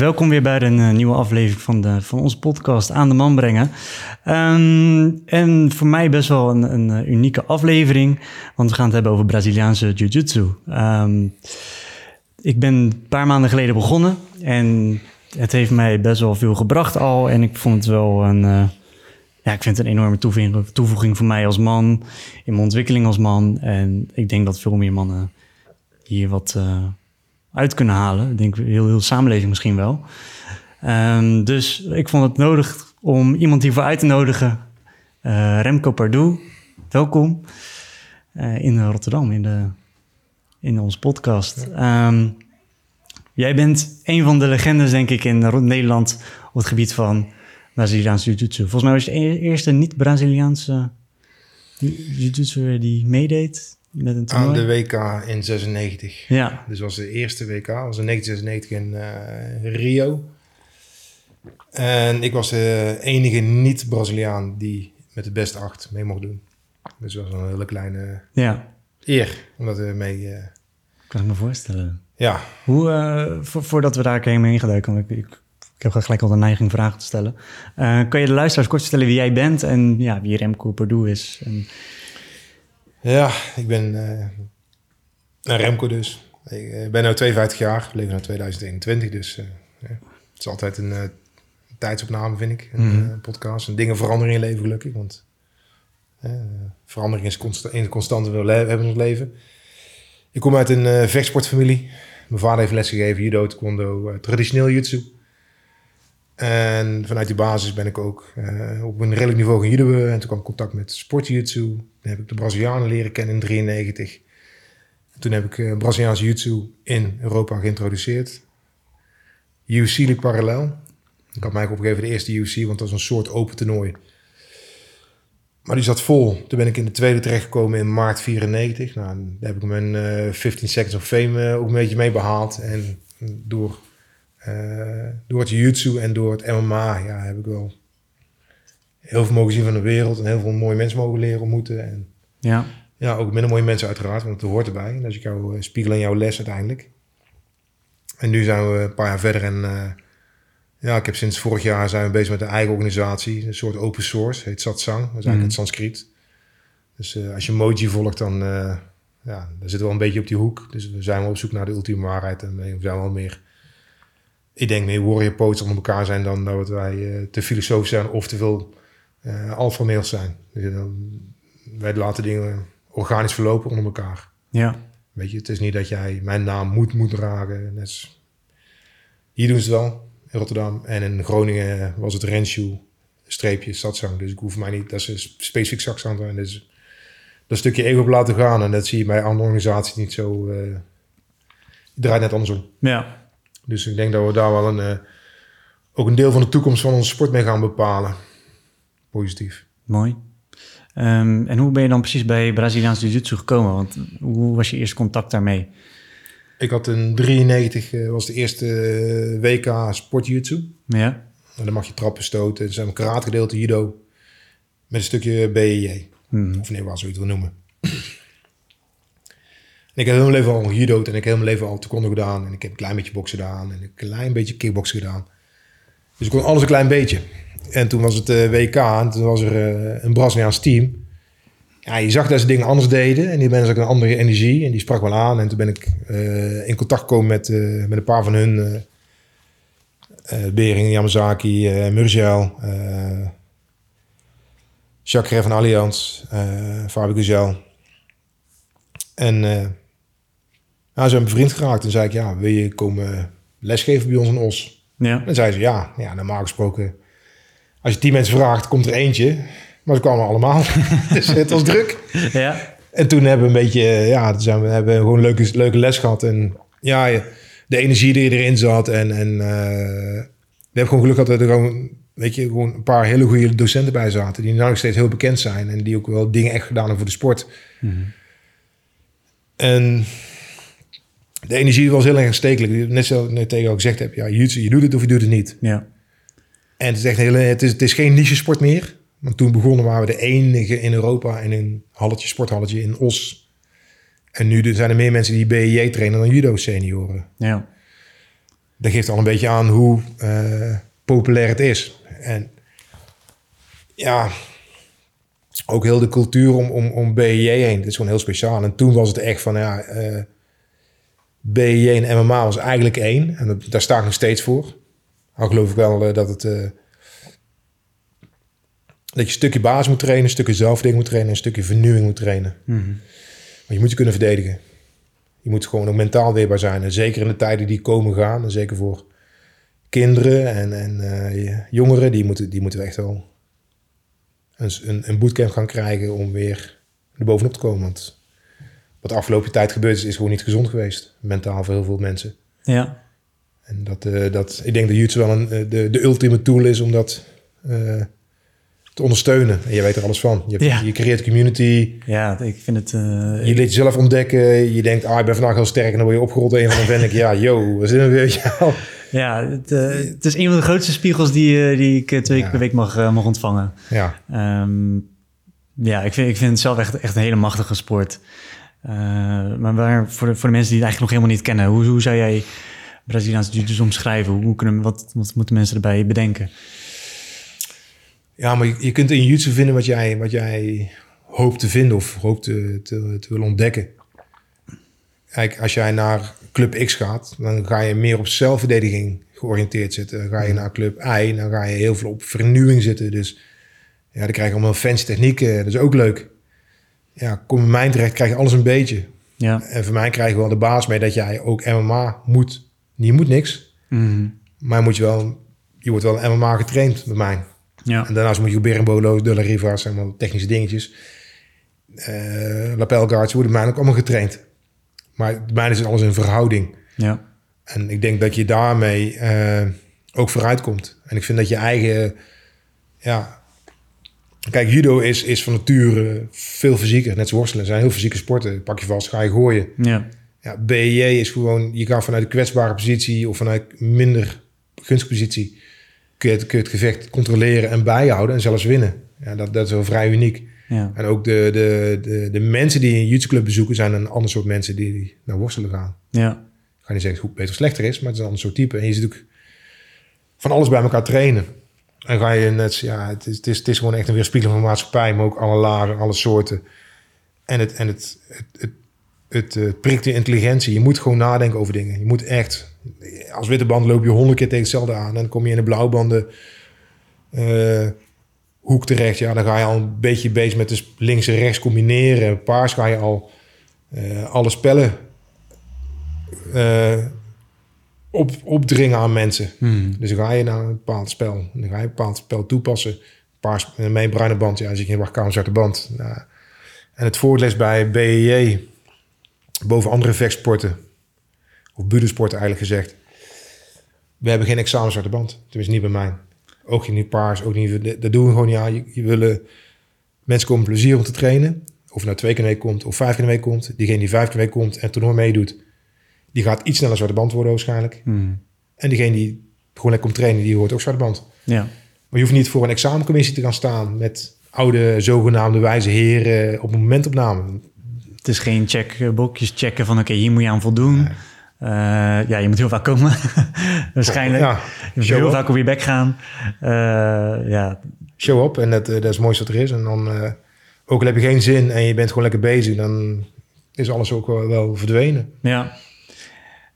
welkom weer bij een uh, nieuwe aflevering van, de, van onze podcast Aan de Man Brengen. Um, en voor mij best wel een, een uh, unieke aflevering, want we gaan het hebben over Braziliaanse Jiu-Jitsu. Um, ik ben een paar maanden geleden begonnen en het heeft mij best wel veel gebracht al. En ik vond het wel een, uh, ja, ik vind het een enorme toevoeging, toevoeging voor mij als man, in mijn ontwikkeling als man. En ik denk dat veel meer mannen hier wat uit kunnen halen. Ik denk heel, heel samenleving misschien wel. Um, dus ik vond het nodig om iemand hiervoor uit te nodigen. Uh, Remco Pardoe, welkom uh, in Rotterdam, in, de, in onze podcast. Um, jij bent een van de legendes, denk ik, in Nederland op het gebied van Braziliaanse jiu-jitsu. Volgens mij was je de eerste niet-Braziliaanse jiu-jitsu die meedeed met een Aan de WK in 96. Ja. Dus was de eerste WK, was in 1996 in uh, Rio. En ik was de enige niet-Braziliaan die met de best acht mee mocht doen. Dus dat was een hele kleine ja. eer om dat mee... Uh, kan ik me voorstellen. Ja. Hoe, uh, vo voordat we daar heen gaan duiken, ik, ik, ik heb gelijk al de neiging vragen te stellen. Kan je de luisteraars kort vertellen wie jij bent en ja, wie Remco Pardoe is? En ja, ik ben uh, een Remco dus. Ik uh, ben nu 52 jaar, leven nu 2021, dus uh, ja. het is altijd een tijdsopname, vind ik, een mm. podcast. En dingen veranderen in je leven gelukkig, want verandering is consta een constante we hebben in ons leven. Ik kom uit een vechtsportfamilie. Mijn vader heeft lesgegeven, judo, taekwondo, traditioneel jutsu. En vanuit die basis ben ik ook uh, op een redelijk niveau gaan judo. En toen kwam ik contact met sportjutsu. Toen heb ik de Brazilianen leren kennen in 93. toen heb ik uh, Braziliaanse jiu in Europa geïntroduceerd. UFC liep parallel. Ik had mij opgegeven de eerste UFC, want dat was een soort open toernooi. Maar die zat vol. Toen ben ik in de tweede terechtgekomen in maart 94. Nou, daar heb ik mijn uh, eh, 15 Seconds of Fame ook een beetje mee behaald. En door door het jiu en door het MMA ja, heb ik wel heel veel mogen zien van de wereld en heel veel mooie mensen mogen leren ontmoeten. En ja. ja, ook minder mooie mensen uiteraard, want het hoort erbij. Dat is jouw uh, spiegel in jouw les uiteindelijk. En nu zijn we een paar jaar verder en uh, ja, ik heb sinds vorig jaar zijn we bezig met een eigen organisatie, een soort open source, heet Satsang. Dat is eigenlijk mm. het Sanskriet. Dus als je Moji volgt, dan ja, daar zitten we wel een beetje op die hoek. Dus we zijn wel op zoek naar de ultieme waarheid en we zijn wel meer ik denk meer warrior poets onder elkaar zijn dan dat wij uh, te filosofisch zijn of te veel uh, alpha males zijn. Dus, wij laten dingen organisch verlopen onder elkaar. Ja. Weet je, het is niet dat jij mijn naam moet, moet dragen. Net hier doen ze het wel, in Rotterdam. En in Groningen was het Renshoe, streepje, stadzang. Dus ik hoef mij niet, dat is specifiek saxang. En dus dat stukje ego op laten gaan. En dat zie je bij andere organisaties niet zo... Uh, draait net andersom. Ja. Dus ik denk dat we daar wel een, uh, ook een deel van de toekomst van onze sport mee gaan bepalen. Positief. Mooi. Um, en hoe ben je dan precies bij Braziliaans Jiu-Jitsu gekomen? Want hoe was je eerste contact daarmee? Ik had in 93 uh, was de eerste uh, WK sport jiu Ja. En dan mag je trappen stoten. Zijn een karate gedeelte judo met een stukje BJJ. Hmm. Of nee, wat zoiets wil noemen ik heb heel mijn leven al judo en ik heb heel mijn leven al taekwondo gedaan. En ik heb een klein beetje boksen gedaan en een klein beetje kickboksen gedaan. Dus ik kon alles een klein beetje. En toen was het uh, eh, WK en toen was er uh, een Braziliaans team. Ja, je zag dat ze dingen anders deden en die mensen hadden een andere energie en die sprak wel aan. En toen ben ik uh, in contact gekomen met, met een paar van hun. Uh, Bering, Yamazaki, Murgel, Jacques van Allianz, Fabio Guzel. En nou, ze hebben vriend geraakt en zei ik, ja, wil je komen lesgeven bij ons in Os? Ja. En zei ze, ja, ja, normaal gesproken, als je tien mensen vraagt, komt er eentje. Maar ze kwamen allemaal. dus het was druk. Ja. En toen hebben we een beetje, ja, toen zijn we, hebben gewoon een leuke, leuke les gehad. En ja, de energie die erin zat. En, en uh, we hebben gewoon geluk gehad dat er gewoon, weet je, gewoon een paar hele goede docenten bij zaten. Die nog steeds heel bekend zijn. En die ook wel dingen echt gedaan hebben voor de sport. Mm -hmm. En de energie was heel erg aanstekelijk. Net zo net tegen ook gezegd heb, ja, je, je doet het of je doet het niet. Ja. En het is echt heel, het is, het is geen niche sport meer. Want toen begonnen waren we de enige in Europa in een halletje, sporthalletje in Os. En nu zijn er meer mensen die BJ trainen dan judo senioren. Ja. dat geeft al een beetje aan hoe eh, populair het is. En ja, ook heel de cultuur om, om, om BJJ heen. Het is gewoon heel speciaal. En toen was het echt van, ja, eh BJJ en MMA was eigenlijk één. En dat, daar sta ik nog steeds voor. Al geloof ik wel eh, dat het... eh, dat je een stukje basis moet trainen, een stukje zelfding moet trainen... en een stukje vernieuwing moet trainen. Mhm. Maar je moet je kunnen verdedigen. Je moet gewoon ook mentaal weerbaar zijn. En zeker in de tijden die komen gaan. En zeker voor kinderen en, en eh, jongeren. Die moeten, die moeten echt wel een, een, een bootcamp gaan krijgen om weer er bovenop te komen. Want wat de afgelopen tijd gebeurd is, is gewoon niet gezond geweest. Mentaal voor heel veel mensen. Ja, En dat, eh, dat, ik denk dat YouTube wel een, eh, de, de ultieme tool is om dat eh, te ondersteunen. En je weet er alles van. Je, hebt, Ja. je creëert community. ja ik vind het... Je leert jezelf ontdekken. Je denkt, ah, ik ben vandaag heel sterk. En dan word je opgerold. En dan ben ik, ja, yo, dit nou weer? Ja. ja, het, het is een van de grootste spiegels die, die ik twee Ja. keer per week mag, mag ontvangen. ja. Ehm, ja, ik vind, ik vind het zelf echt, echt een hele machtige sport. Eh, maar waar, voor, de, voor de mensen die het eigenlijk nog helemaal niet kennen, hoe, hoe zou jij Braziliaanse jiu-jitsu omschrijven? Hoe kunnen, wat, wat moeten mensen erbij bedenken? Ja, maar je, je kunt in YouTube vinden wat jij, wat jij hoopt te vinden of hoopt te, te, te willen ontdekken. Kijk, als jij naar Club X gaat, dan ga je meer op zelfverdediging georiënteerd zitten. Dan ga je naar Club Y, dan ga je heel veel op vernieuwing zitten. Dus ja, dan krijg je allemaal fancy technieken. Dat is ook leuk. Ja, kom in mijn terecht, krijg je alles een beetje. Ja. En voor mij krijg je wel de baas mee dat jij ook MMA moet. Je moet niks, Mhm. maar moet je wel, je wordt wel MMA getraind bij mij. ja. En daarnaast moet je berimbolo's, de la rivas, allemaal technische dingetjes. Eh lapel guards worden mij ook allemaal getraind. Maar bij mij is het alles in verhouding. Ja. En ik denk dat je daarmee eh, ook vooruit komt. En ik vind dat je eigen... Ja, kijk, judo is, is van nature veel fysieker. Net zoals worstelen. Zijn heel fysieke sporten. Pak je vast, ga je gooien. Ja. Ja, BJ is gewoon... Je gaat vanuit een kwetsbare positie... of vanuit minder gunstige positie... Kun je, het, kun je het gevecht controleren en bijhouden... en zelfs winnen. Ja, dat, dat is wel vrij uniek. Ja. En ook de, de, de, de mensen die een jiu club bezoeken... zijn een ander soort mensen die naar worstelen gaan. Ja. Ik ga niet zeggen hoe beter of slechter is... maar het is een ander soort type. En je zit ook van alles bij elkaar trainen. En ga je net... Ja, het is, het is, het is gewoon echt een weerspiegeling van maatschappij... maar ook alle lagen, alle soorten. En het, en het, het, het, het, eh, prikt de intelligentie. Je moet gewoon nadenken over dingen. Je moet echt... Als witte band loop je honderd keer tegen hetzelfde aan... en dan kom je in de blauwbanden... eh, hoek terecht. Ja, dan ga je al een beetje bezig met de links en rechts combineren. Paars ga je al eh, alle spellen op, opdringen aan mensen. Mhm. Dus dan ga je naar een bepaald spel. En dan ga je een bepaald spel toepassen. Paars een bruine band. Ja, zit je in een zwarte band. Ja. En het voordeel is bij BEJ, boven andere vechtsporten, of budensporten eigenlijk gezegd, we hebben geen examen zwarte band. Tenminste niet bij mij. Ook niet paars, ook niet, dat doen we gewoon niet aan. Je, je willen, mensen komen plezier om te trainen. Of het nou twee keer week komt of vijf keer week komt. Diegene die vijf keer week komt en toernooi meedoet, die gaat iets sneller zwarte band worden waarschijnlijk. Mhm. En diegene die gewoon lekker komt trainen, die hoort ook zwarte band. Ja. Maar je hoeft niet voor een examencommissie te gaan staan met oude zogenaamde wijze heren op een momentopname. Het is geen checkboekjes checken van oké, hier moet je aan voldoen. Eh, ja, je moet heel vaak komen. Waarschijnlijk. Ja, je moet heel up. vaak op je bek gaan. Eh, ja, show up en dat, eh, dat is het mooiste wat er is. En dan, eh, ook al heb je geen zin en je bent gewoon lekker bezig, dan is alles ook wel, wel verdwenen. Ja.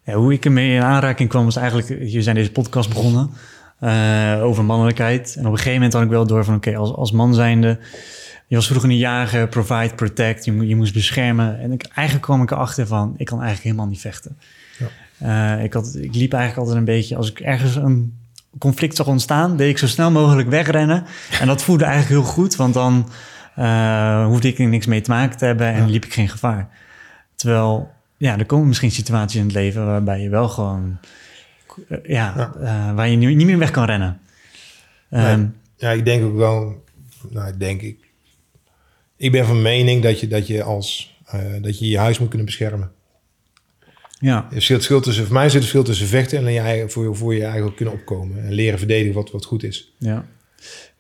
Ja. Hoe ik ermee in aanraking kwam, was eigenlijk... Je zijn deze podcast begonnen eh, over mannelijkheid. En op een gegeven moment had ik wel door van... Oké, als, als man zijnde... Je was vroeger een jager, provide, protect. Je, je moest beschermen. En ik, eigenlijk kwam ik erachter van... Ik kan eigenlijk helemaal niet vechten. Eh, ik, had, ik liep eigenlijk altijd een beetje... Als ik ergens een conflict zag ontstaan... deed ik zo snel mogelijk wegrennen. En dat voelde eigenlijk heel goed. Want dan eh, hoefde ik er niks mee te maken te hebben... en Ja. liep ik geen gevaar. Terwijl, ja, er komen misschien situaties in het leven waarbij je wel gewoon, eh, ja, eh, waar je niet niet meer weg kan rennen. Nee. Ja, ik denk ook wel, nou, ik denk ik. Ik ben van mening dat je, dat je als, eh, dat je je huis moet kunnen beschermen. ja, Er zit het verschil tussen, voor mij zit het verschil tussen vechten en je eigen, voor, voor je eigen kunnen opkomen. En leren verdedigen wat, wat goed is. ja,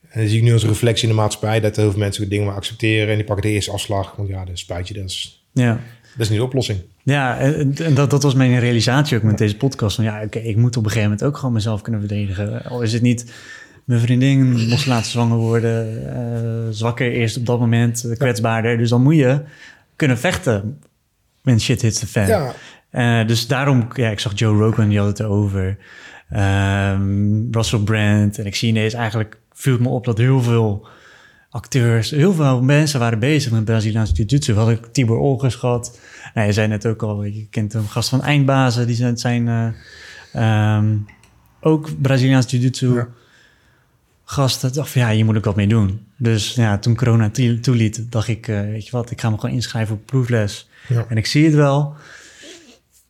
En dan zie ik nu als een reflectie in de maatschappij dat heel veel mensen dingen maar accepteren en die pakken de eerste afslag. Want ja, dat spijt je, dat is, ja, dat is niet de oplossing. Ja, en, en dat, dat was mijn realisatie ook met deze podcast. Van ja, oké, ik moet op een gegeven moment ook gewoon mezelf kunnen verdedigen. Al is het niet mijn vriendin moest laten zwanger worden, eh, zwakker eerst op dat moment, kwetsbaarder. Dus dan moet je kunnen vechten when shit hits the fan. Ja, Eh, dus daarom, ja, ik zag Joe Rogan, die had het over. Ehm, Russell Brand. En ik zie ineens eigenlijk, viel het me op dat heel veel acteurs, heel veel mensen waren bezig met Braziliaanse jiu-jitsu. We hadden Tibor Olgers gehad. Nou, je zei net ook al, je kent een gast van Eindbazen, die zijn, zijn eh, ehm, ook Braziliaans jiu-jitsu Ja. gasten. Dacht van, ja, hier moet ik wat mee doen. Dus ja, toen corona toe- toeliet, dacht ik, eh, weet je wat, ik ga me gewoon inschrijven op proefles. Ja. En ik zie het wel.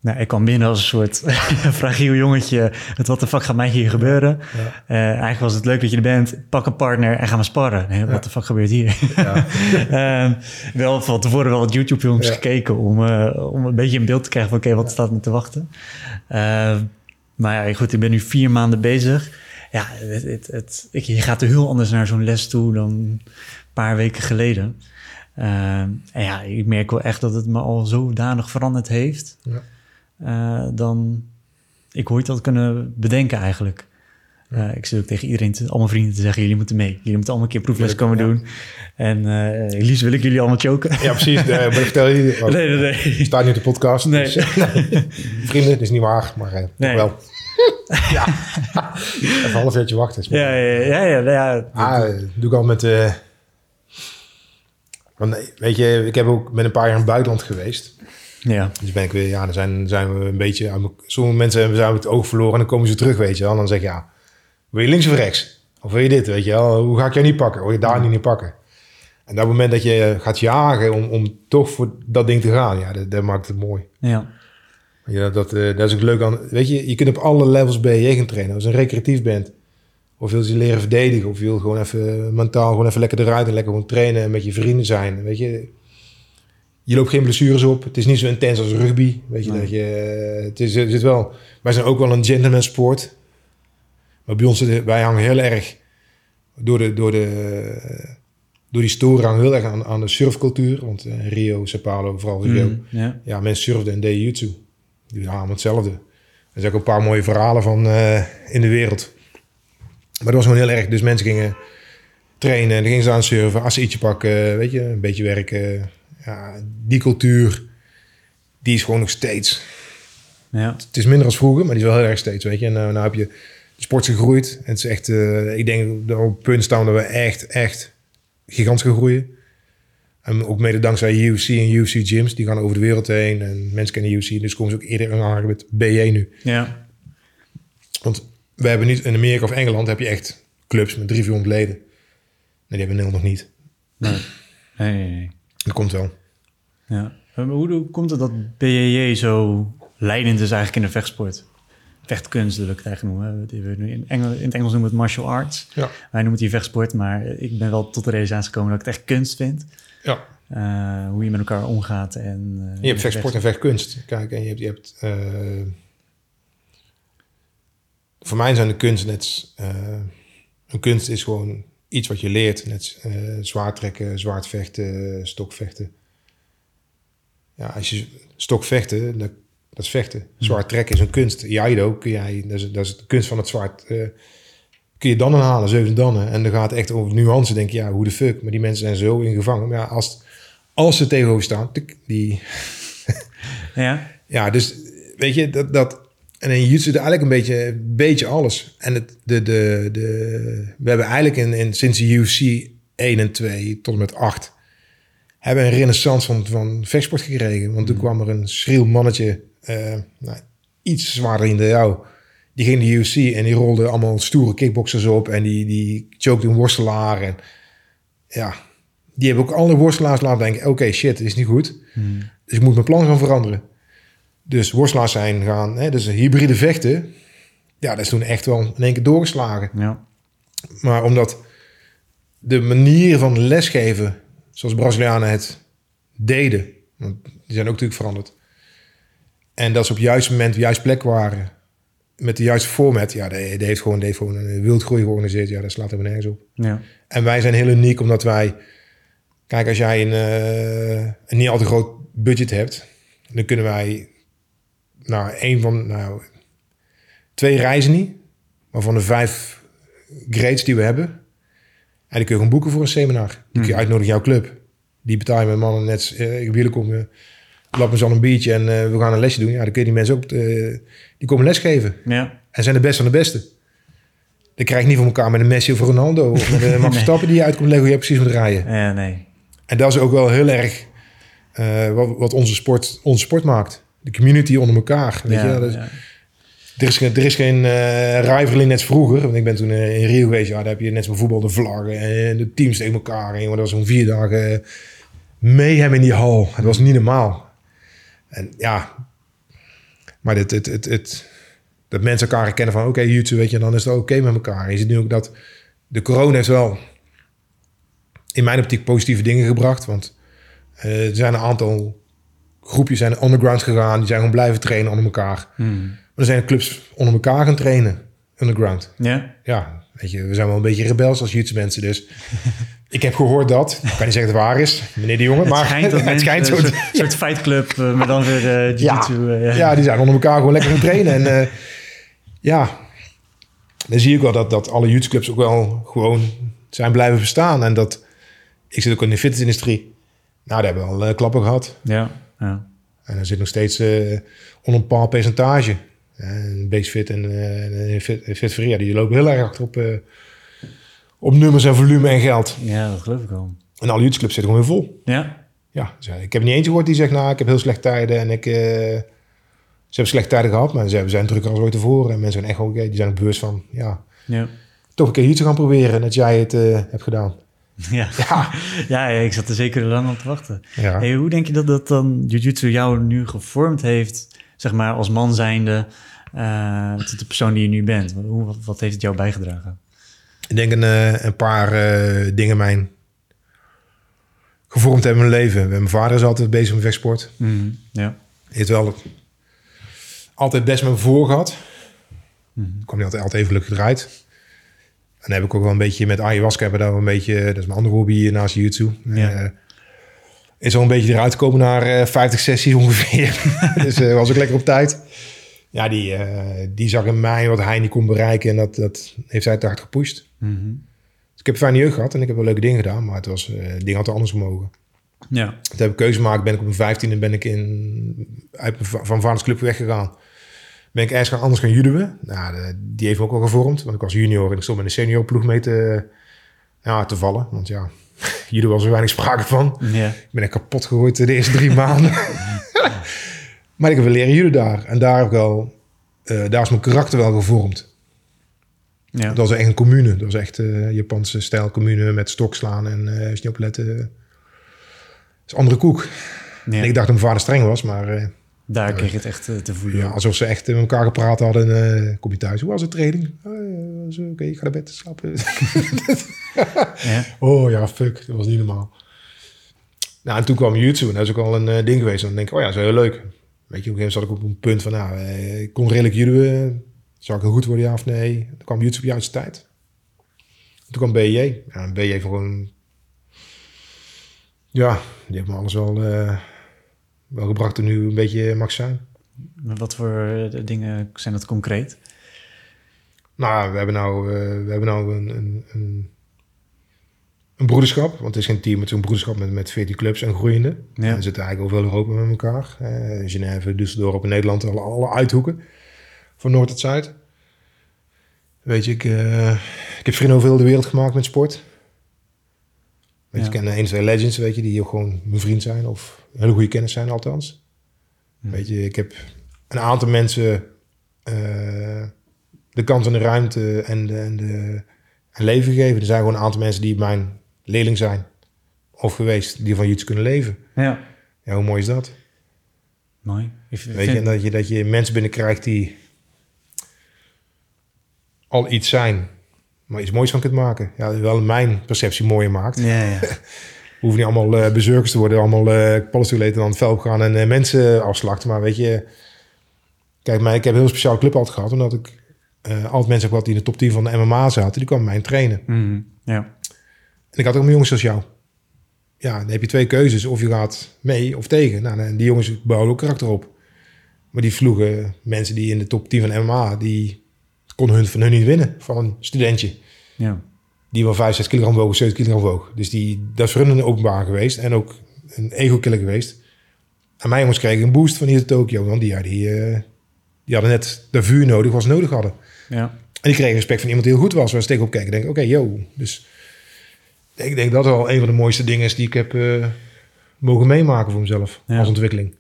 Nou, ik kwam binnen als een soort fragiel jongetje. Wat de fuck gaat mij hier gebeuren? ja. Eh, eigenlijk was het leuk dat je er bent. Pak een partner en ga maar sparren. Nee, wat de fuck gebeurt hier? ja. Ehm, wel van tevoren wel wat YouTube-films Ja. gekeken om, eh, om een beetje een beeld te krijgen van oké, wat staat me te wachten. Ehm, maar ja, goed, ik ben nu vier maanden bezig. Ja, het, het, het, ik, je gaat er heel anders naar zo'n les toe dan een paar weken geleden. Ehm, en ja, ik merk wel echt dat het me al zodanig veranderd heeft. Ja. Eh, dan ik ooit had kunnen bedenken eigenlijk. Eh, ik zit ook tegen iedereen, te, al mijn vrienden te zeggen, jullie moeten mee. Jullie moeten allemaal een keer proefles komen Ja. doen. En eh liefst wil ik jullie allemaal choken. ja, precies. Eh, maar ik vertel je, Nee, nee, nee. je staat nu op de podcast. Nee. Dus, nee. Vrienden, dat is niet waar, maar Nee. wel. ja. Even een half uurtje wachten. is Ja, ja, ja. ja, ja. Ah, doe ik al met... want, weet je, ik heb ook met een paar jaar in het buitenland geweest. Ja. Dus ben ik weer, ja, dan zijn, zijn we een beetje... aan Sommige mensen zijn het oog verloren en dan komen ze terug, weet je wel. En dan zeg je, ja, wil je links of rechts? Of wil je dit, weet je wel? Hoe ga ik jou niet pakken? Wil je daar niet, niet pakken? En dat moment dat je gaat jagen om, om toch voor dat ding te gaan, ja, dat, dat maakt het mooi. ja. Ja, dat, eh, dat is ook leuk aan... Weet je, je kunt op alle levels BJ gaan trainen. Als je een recreatief bent, of wil je leren verdedigen, of je wil gewoon even mentaal gewoon even lekker eruit en lekker gewoon trainen en met je vrienden zijn. Weet je, je loopt geen blessures op. Het is niet zo intens als rugby. Weet je, Nee. dat je, eh, het is, het is wel... Wij zijn ook wel een gentleman sport. Maar bij ons, wij hangen heel erg door de... Door de door die storen hangen heel erg aan, aan de surfcultuur. Want eh, Rio, Sao Paulo, vooral Rio Mm, ja. ja, mensen surfden en deden jutsu. Die allemaal hetzelfde. Er zijn ook een paar mooie verhalen van eh, in de wereld. Maar dat was gewoon heel erg. Dus mensen gingen trainen en dan gingen ze aan surfen, acetietje pakken, weet je, een beetje werken. Ja, die cultuur, die is gewoon nog steeds. ja. Het is minder als vroeger, maar die is wel heel erg steeds, weet je. En nou, nou heb je de sport gegroeid. En het is echt, eh, ik denk dat we op het punt staan dat we echt, echt gigantisch gaan groeien. En ook mede dankzij UFC en UFC gyms, die gaan over de wereld heen. En mensen kennen UFC, dus komen ze ook eerder aanraking met BJ nu. ja. Want we hebben niet, in Amerika of Engeland heb je echt clubs met drie, 400 leden. Nee, die hebben Nederland nog niet. Nee. Nee, nee, nee. Dat komt wel. Ja. Maar Hoe, hoe komt het dat BJJ zo leidend is eigenlijk in de vechtsport? Vechtkunst wil ik het eigenlijk noemen. In, Engel, in het Engels noemen we het martial arts. Ja. Wij noemen het hier vechtsport, maar ik ben wel tot de realisatie gekomen dat ik het echt kunst vind. Ja. Eh, hoe je met elkaar omgaat. En, eh, Je hebt vechtsport en vechtkunst. Kijk, en je hebt... Je hebt eh, voor mij zijn de kunst net... een kunst is gewoon iets wat je leert. Net eh zwaard trekken, zwaard vechten, stokvechten. Ja, als je stokvechten, dat, dat is vechten. Zwaard trekken is een kunst. Jaido, kun jij, dat, is, dat is de kunst van het zwaard. eh, kun je dannen halen, zeven dannen. En dan gaat het echt over nuance. denk je, ja, hoe de fuck. Maar die mensen zijn zo ingevangen. Maar ja, als, als ze tegenover staan, die, Ja, ja, dus weet je, dat, dat en in jiu-jitsu eigenlijk een beetje, beetje alles. En het, de, de, de, we hebben eigenlijk in, in, sinds de UFC 1 en 2 tot en met 8... hebben een renaissance van, van vechtsport gekregen. Want toen kwam er een schreeuw mannetje, eh, nou, iets zwaarder in de jou. Die ging de UFC en die rolde allemaal stoere kickboxers op. En die, die choked een worstelaar. En ja, die hebben ook alle worstelaars laten denken... oké, shit, dit is niet goed. Dus ik moet mijn plan gaan veranderen. Dus worstelaars zijn gaan, hè, dus hybride vechten. Ja, dat is toen echt wel in één keer doorgeslagen. ja. Maar omdat de manier van lesgeven, zoals Brazilianen het deden, want die zijn ook natuurlijk veranderd. En dat ze op het juiste moment, op de juiste plek waren, met de juiste format, ja, die, die heeft gewoon, die heeft gewoon een wildgroei georganiseerd. Ja, dat slaat helemaal nergens op. ja. En wij zijn heel uniek omdat wij... Kijk, als jij een, eh, een niet al te groot budget hebt... Dan kunnen wij, nou, een van, nou, twee reizen niet, maar van de vijf grades die we hebben. En die kun je gewoon boeken voor een seminar. Die kun je Mhm. uitnodigen jouw club. Die betaal je met mannen net, uh, ik wil komen, lap me zo een biertje en eh, we gaan een lesje doen. Ja, dan kun je die mensen ook, eh, die komen lesgeven. Ja. En zijn de beste van de beste. Dan krijg je niet voor elkaar met een Messi of Ronaldo. Of met een Max Verstappen die je uitkomt leggen hoe je precies moet rijden. Ja, nee. En dat is ook wel heel erg eh, wat, wat onze, sport, onze sport maakt. De community onder elkaar. Weet ja, je? Is- ja. Er is geen, er is geen eh rivaling net vroeger. Want ik ben toen eh, in Rio geweest. Ja, daar heb je net zoals voetbal de vlaggen en de teams tegen elkaar. En jongen, dat was zo'n vier dagen mayhem in die hal. Het was niet normaal. En ja, maar het, het, het, het, dat mensen elkaar herkennen van oké, YouTube, weet je, dan is het oké met elkaar. En je ziet nu ook dat de corona heeft wel in mijn optiek positieve dingen gebracht. Want eh, er zijn een aantal groepjes zijn underground gegaan. Die zijn gewoon blijven trainen onder elkaar. Hmm. Maar er zijn clubs onder elkaar gaan trainen. Underground. Ja? Ja, weet je, we zijn wel een beetje rebels als YouTube mensen. Dus ik heb gehoord dat. Ik kan niet zeggen dat het waar is, meneer de jongen. Maar het schijnt dat het schijnt een soort, soort fightclub, eh, maar dan weer jiu-jitsu. eh, ja. Ja, die zijn onder elkaar gewoon lekker gaan trainen. En ja, dan zie ik wel dat, dat alle YouTube-clubs ook wel gewoon zijn blijven bestaan. En dat, ik zit ook in de fitnessindustrie. Nou, daar hebben we al klappen gehad. ja. Ja. En er zit nog steeds eh, onder een bepaald percentage. En Basefit en eh, Fit, Fit ja, die lopen heel erg achter op, eh, op nummers en volume en geld. Ja, dat geloof ik wel. En alle YouTube-clubs zitten gewoon weer vol. Ja? Ja, dus, eh, ik heb niet eentje gehoord die zegt, nou, ik heb heel slechte tijden en ik... eh, ze hebben slechte tijden gehad, maar ze zijn drukker als ooit tevoren. En mensen zijn echt ook, die zijn er bewust van, ja, Ja. toch een keer hier te gaan proberen. Dat jij het eh, hebt gedaan. Ja. Ja, ik zat er zeker lang op te wachten. ja. Hey, hoe denk je dat dat dan Jiu-Jitsu jou nu gevormd heeft, zeg maar als man zijnde, tot de persoon die je nu bent? Hoe, wat, wat heeft het jou bijgedragen? Ik denk een, eh, een paar eh, dingen mijn gevormd hebben in mijn leven. Mijn vader is altijd bezig met vechtsport. Mhm. Ja. heeft wel altijd best met me voor gehad. Mhm. kwam niet altijd, altijd even gelukkig eruit. En dan heb ik ook wel een beetje met ayahuasca hebben daar een beetje, dat is mijn andere hobby naast YouTube. Ja. Eh, is al een beetje eruit gekomen naar eh 50 sessies ongeveer. dus eh, was ik lekker op tijd. Ja, die, eh, die zag in mij wat hij niet kon bereiken en dat, dat heeft hij te hard gepusht. Mhm. Dus ik heb een fijne jeugd gehad en ik heb wel leuke dingen gedaan, maar het was, eh dingen had anders gemogen. Ja. Toen heb ik keuze gemaakt, ben ik op mijn vijftiende ben ik in, uit mijn va- van Club weggegaan. Ben ik ergens gaan anders gaan judoën. Nou, de- die heeft me ook wel gevormd. Want ik was junior en ik stond met een senior ploeg mee te, ja, te vallen. Want ja, judo was er weinig sprake van. Ja. Ik ben echt kapot gegooid de eerste drie maanden. maar ik heb wel leren judo daar. En daar, heb ik wel, eh, daar is mijn karakter wel gevormd. Ja. Dat was echt een commune. Dat was echt eh Japanse stijl commune met stokslaan en je niet oplet, eh, dat is andere koek. Ja. En ik dacht dat mijn vader streng was, maar Daar kreeg je het echt eh, te voelen. ja, alsof ze echt met elkaar gepraat hadden. eh kom je thuis, hoe was het training? Oh, ja, was Oké, ik ga naar bed slapen. Ja. oh ja, fuck, dat was niet normaal. Nou, en toen kwam YouTube en dat is ook al een eh, ding geweest. En dan denk ik, oh ja, dat is heel leuk. Weet je, op een gegeven moment zat ik op een punt van, nou, eh, ik kon redelijk judo. Zou ik heel goed worden, ja of nee? Toen kwam YouTube juist tijd. Toen kwam BJ. Ja, BJ gewoon... Ja, die heeft me alles wel, wel gebracht en nu een beetje mag zijn. Maar wat voor eh, dingen zijn dat concreet? Nou, we hebben nou, eh, we hebben nou een, een, een, een broederschap. Want het is geen team, het is een broederschap met, met 14 clubs en groeiende. Ja. En we zitten eigenlijk over heel Europa met elkaar. Eh Genève, Düsseldorf in Nederland, alle, alle uithoeken. Van noord tot zuid. Weet je, ik, ik heb vrienden over heel de wereld gemaakt met sport. Weet je, ik ken één, twee legends, weet je, die ook gewoon mijn vriend zijn. Of hele goede kennis zijn althans. Hm. Weet je, ik heb een aantal mensen eh, de kans en de ruimte en, de, en, de, en leven gegeven. Er zijn gewoon een aantal mensen die mijn leerling zijn. Of geweest, die van YouTube kunnen leven. Ja. Ja, hoe mooi is dat? Mooi. Ik vind- Weet je, en dat je, dat je mensen binnenkrijgt die al iets zijn, maar iets moois van kunt maken. Ja, wel mijn perceptie mooier maakt. Ja, ja. Hoeven niet allemaal eh bezurkers te worden, allemaal eh paddenstoelen eten en aan het veld gaan en eh, mensen afslachten. Maar weet je, kijk, mij, ik heb een heel speciaal club altijd gehad, omdat ik eh altijd mensen gehad die in de top 10 van de MMA zaten, die kwamen mij trainen. Mhm. Ja. En ik had ook mijn jongens als jou. ja, dan heb je twee keuzes. Of je gaat mee of tegen. Nou, en die jongens bouwen ook karakter op. Maar die vloegen mensen die in de top 10 van MMA, die konden hun van hun niet winnen. Van een studentje. Ja. Die wel 5, 6 kilogram woog, 7 kilogram woog. Dus die, dat is voor hun een openbaar geweest. En ook een ego-killer geweest. En mijn jongens kregen een boost van hier de Tokio. Want die, ja, die, eh, die hadden net de vuur nodig wat ze nodig hadden. Ja. En die kregen respect van iemand die heel goed was. Waar ze tegenop kijken. Denk, oké, yo. Dus ik denk dat wel een van de mooiste dingen is die ik heb eh, mogen meemaken voor mezelf. Ja. Als ontwikkeling.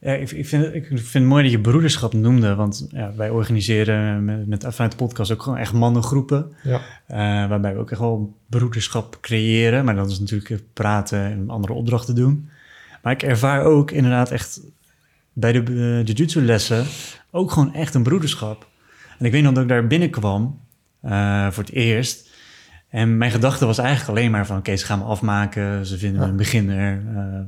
Ja, ik, ik, vind het, ik vind het mooi dat je broederschap noemde. Want ja, wij organiseren met, met vanuit de podcast ook gewoon echt mannengroepen. Ja. eh, waarbij we ook echt wel broederschap creëren. Maar dat is natuurlijk praten en andere opdrachten doen. Maar ik ervaar ook inderdaad echt bij de uh, jiu-jitsu lessen ook gewoon echt een broederschap. En ik weet nog dat ik daar binnenkwam uh, voor het eerst. En mijn gedachte was eigenlijk alleen maar van... oké, ze gaan me afmaken, ze vinden me een beginner... Uh,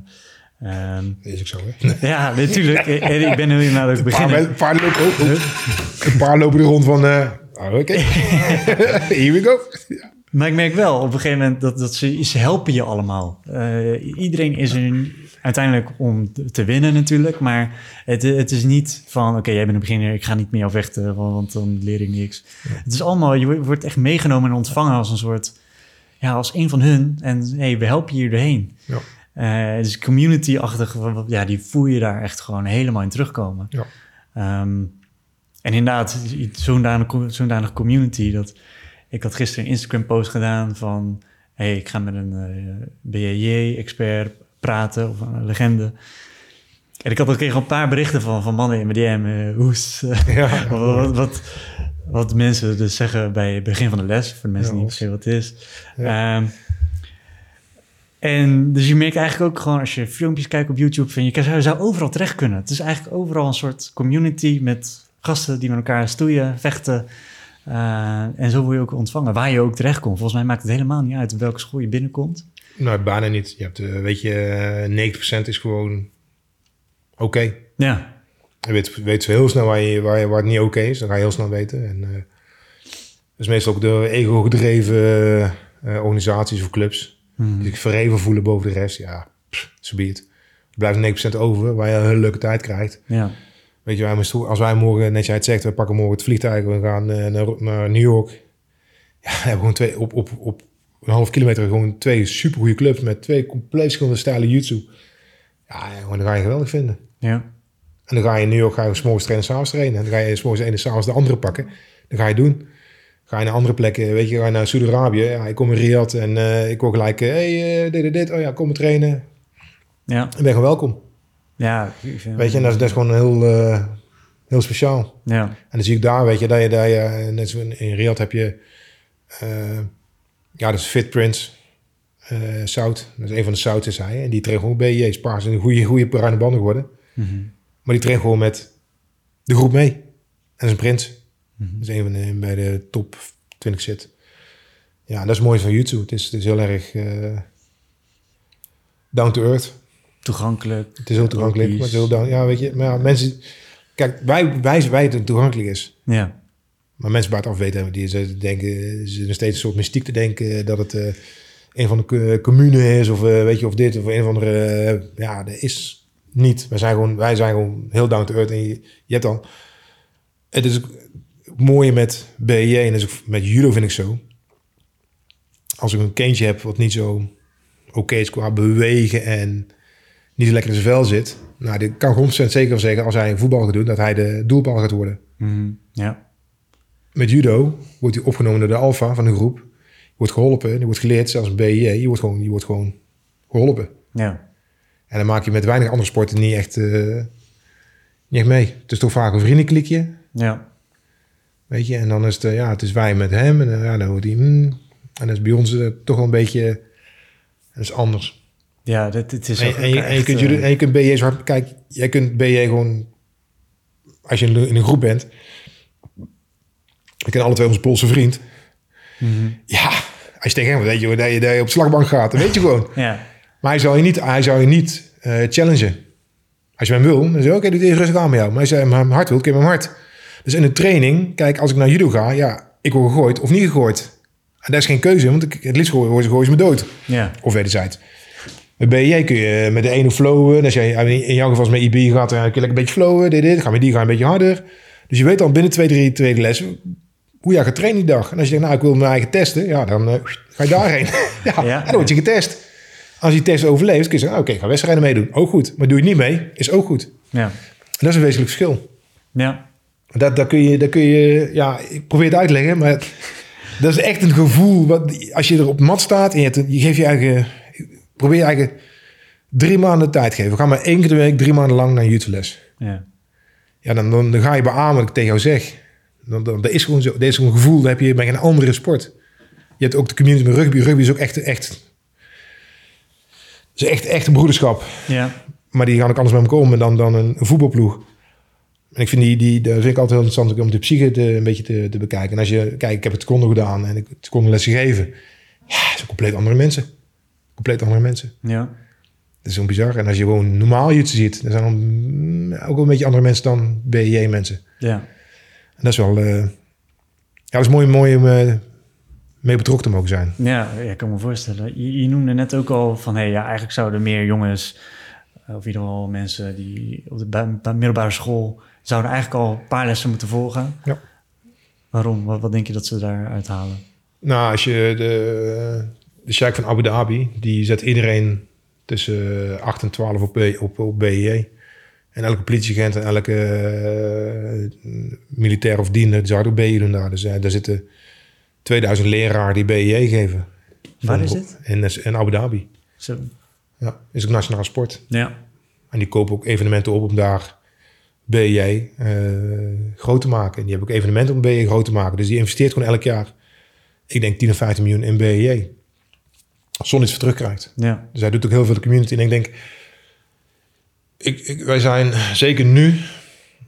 um, is ook zo, hè? Ja, natuurlijk. ik ben nu inderdaad ook beginner. Een paar, lopen, oh, oh. een paar lopen er rond van... Uh, oh, oké, here we go. Ja. Maar ik merk wel op een gegeven moment dat, dat ze, ze helpen je allemaal. Uh, iedereen is er uiteindelijk om te winnen natuurlijk. Maar het, het is niet van, oké, okay, jij bent een beginner, ik ga niet meer vechten, want, want dan leer ik niks. Ja. Het is allemaal, je wordt echt meegenomen en ontvangen als een soort, ja, als een van hun. En hey, we helpen je hier doorheen. Ja. Uh, dus community-achtig, ja, die voel je daar echt gewoon helemaal in terugkomen. Ja. Um, en inderdaad, zo'n danig, zo'n danig community dat... Ik had gisteren een Instagram-post gedaan van... hey, ik ga met een uh, BJJ-expert praten of een legende. En ik had ook een paar berichten van, van mannen in mijn DM. Uh, hoes, ja, wat, wat, wat, mensen dus zeggen bij het begin van de les. Voor de mensen ja, die niet weten wat het is. Ja. Um, en dus je merkt eigenlijk ook gewoon als je filmpjes kijkt op YouTube... Van je zou, zou overal terecht kunnen. Het is eigenlijk overal een soort community met gasten die met elkaar stoeien, vechten... Uh, en zo word je ook ontvangen, waar je ook terecht komt. Volgens mij maakt het helemaal niet uit welke school je binnenkomt. Nou, bijna niet. Je hebt, uh, weet je, 90% is gewoon oké. Okay. Ja. Je weet, weet heel snel waar, je, waar, je, waar het niet oké okay is. Dan ga je heel snel weten. En, uh, dat is meestal ook de ego-gedreven organisaties of clubs. Mhm. Die zich verheven voelen boven de rest. Ja, zo be het. Er blijft 9% over, waar je een hele leuke tijd krijgt. Ja. Weet je, als wij morgen, net jij het zegt, we pakken morgen het vliegtuig, we gaan uh, naar, naar, New York. Ja, we hebben gewoon twee, op, op, op een half kilometer gewoon twee supergoeie clubs met twee compleet verschillende stijlen jutsu. Ja, gewoon, dan ga je geweldig vinden. Ja. En dan ga je in New York, ga je s'morgens trainen, s'avonds trainen. En dan ga je s'morgens de ene, s'avonds de andere pakken. Dan ga je doen. Ga je naar andere plekken, weet je, ga je naar Saudi-Arabië. Ja, ik kom in Riyadh en uh, ik hoor gelijk, hé, hey, uh, dit en dit. Oh ja, kom trainen. Ja. Ik ben gewoon welkom. Ja. Weet je, en dat is, dat is gewoon heel... Uh, heel speciaal. Ja. En dan zie ik daar, weet je, dat je, dat je net zo in, in Riyadh heb je, ja, dat is Fit Prince, uh, Zout. Dat is een van de Zout is hij. En die traint gewoon BJ's, paars een goede, goede bruine banden geworden. Mm -hmm. Maar die traint gewoon met de groep mee. En dat is een prins. Dat is een van de, bij de top 20 zit. Ja, dat is mooi van YouTube. Het is, het is heel erg uh, down to earth. Toegankelijk. Het is heel toegankelijk. Maar het is heel down, ja, weet je, maar ja, mensen... Kijk, wij, wij, wij het toegankelijk is. Ja. Maar mensen buitenaf weten, die ze denken, ze nog steeds een soort mystiek te denken dat het uh, een van de commune is of uh, weet je of dit of een van de, ja, dat is niet. Wij zijn gewoon, wij zijn gewoon heel down to earth en je, je hebt dan, het is mooie met BJ en dus met judo vind ik zo. Als ik een kindje heb wat niet zo oké okay is qua bewegen en niet lekker in zijn vel zit, nou, dit kan ik 100% zeker zeggen als hij voetbal gaat doen, dat hij de doelbal gaat worden. Mm, ja. Met judo wordt hij opgenomen door de alfa van de groep. Je wordt geholpen, je wordt geleerd, zelfs BJ. Je wordt gewoon, je wordt gewoon geholpen. Ja. En dan maak je met weinig andere sporten niet echt, uh, niet echt mee. Het is toch vaak een vriendenklikje. Ja. Weet je, en dan is het, uh, ja, het is wij met hem. En uh, ja, dan wordt hij, mm, en dat is bij ons toch wel een beetje, dat is anders. Ja, dit, dit is en, en, je, en je kunt judo, en je kunt BJ's hard, kijk, jij kunt BJ gewoon, als je in een groep bent, ik ken alle twee onze Poolse vriend. Mm -hmm. Ja, als je tegen hem weet je dat je, dat je op slagbank gaat, dan weet je gewoon. ja. Maar hij zou je niet, hij zou je niet uh, challengen. Als je hem wil, dan zeg je, oké, okay, doe dit rustig aan met jou. Maar als je hem hard wil, kun je hem hard. Dus in de training, kijk, als ik naar judo ga, ja, ik word gegooid of niet gegooid. En daar is geen keuze, want ik, het liefst gooi, gooi ze me dood. Ja. Of wederzijds. Met BJ kun je met de ene flowen. Als jij in jouw geval met IB gaat, dan kun je lekker een beetje flowen. Dit, dit. Ga met die gaan een beetje harder. Dus je weet dan binnen twee, drie tweede lessen hoe jij gaat trainen die dag. En als je denkt, nou, ik wil mijn eigen testen. Ja, dan uh, ga je daarheen. ja, dan word je getest. Als je test overleeft, kun je zeggen, oké, ik ga wedstrijden meedoen. Ook goed. Maar doe je het niet mee, is ook goed. Ja. En dat is een wezenlijk verschil. Ja. Dat, dat, kun je, dat kun je, ja, ik probeer het uit te leggen, maar dat is echt een gevoel. Wat, als je er op mat staat en je, hebt een- je geeft je eigen, probeer je eigen drie maanden tijd geven. Ga maar één keer de week, drie maanden lang naar een les. Ja. Ja, dan, dan, dan ga je beamen wat ik tegen jou zeg. Dan, dan, dat is gewoon zo. Dat is gewoon een gevoel, dat heb je bij geen andere sport. Je hebt ook de community met rugby. Rugby is ook echt, echt, is echt, echt een broederschap. Ja. Maar die gaan ook anders met elkaar om dan, dan een, een voetbalploeg. En ik vind die, die, dat vind ik altijd heel interessant om de psyche te, een beetje te, te bekijken. En als je, kijk, ik heb het taekwondo gedaan en ik heb taekwondo les gegeven. Ja, het zijn compleet andere mensen. Compleet andere mensen. Ja. Dat is zo bizar. En als je gewoon normaal jutsu ziet, dan zijn dan mm, ook wel een beetje andere mensen dan BJ mensen. Ja. En dat is wel, eh, ja, dat is mooi, mooi om eh, mee betrokken te mogen zijn. Ja, ik kan me voorstellen. Je, je noemde net ook al van, hé, ja, eigenlijk zouden meer jongens, eh, of in ieder geval mensen die op de middelbare school, zouden eigenlijk al een paar lessen moeten volgen. Ja. Waarom? Wat, wat denk je dat ze daaruit halen? Nou, als je de, de Sheikh van Abu Dhabi, die zet iedereen tussen 8 en 12 op, op, op BJ. En elke politieagent en elke eh, militair of diender, die zou ook BJ doen daar. Dus eh, daar zitten 2000 leraren die BJ geven. Waar Van- is dit? In, in Abu Dhabi. Zo. Ja, is ook nationale sport. Ja. En die kopen ook evenementen op om daar BJ eh, groot te maken. En die hebben ook evenementen om BJ groot te maken. Dus die investeert gewoon elk jaar, ik denk 10 of 15 miljoen in BJ. Zonder iets voor terugkrijgt. Ja. Dus hij doet ook heel veel de community. En ik denk, ik, ik, wij zijn zeker nu,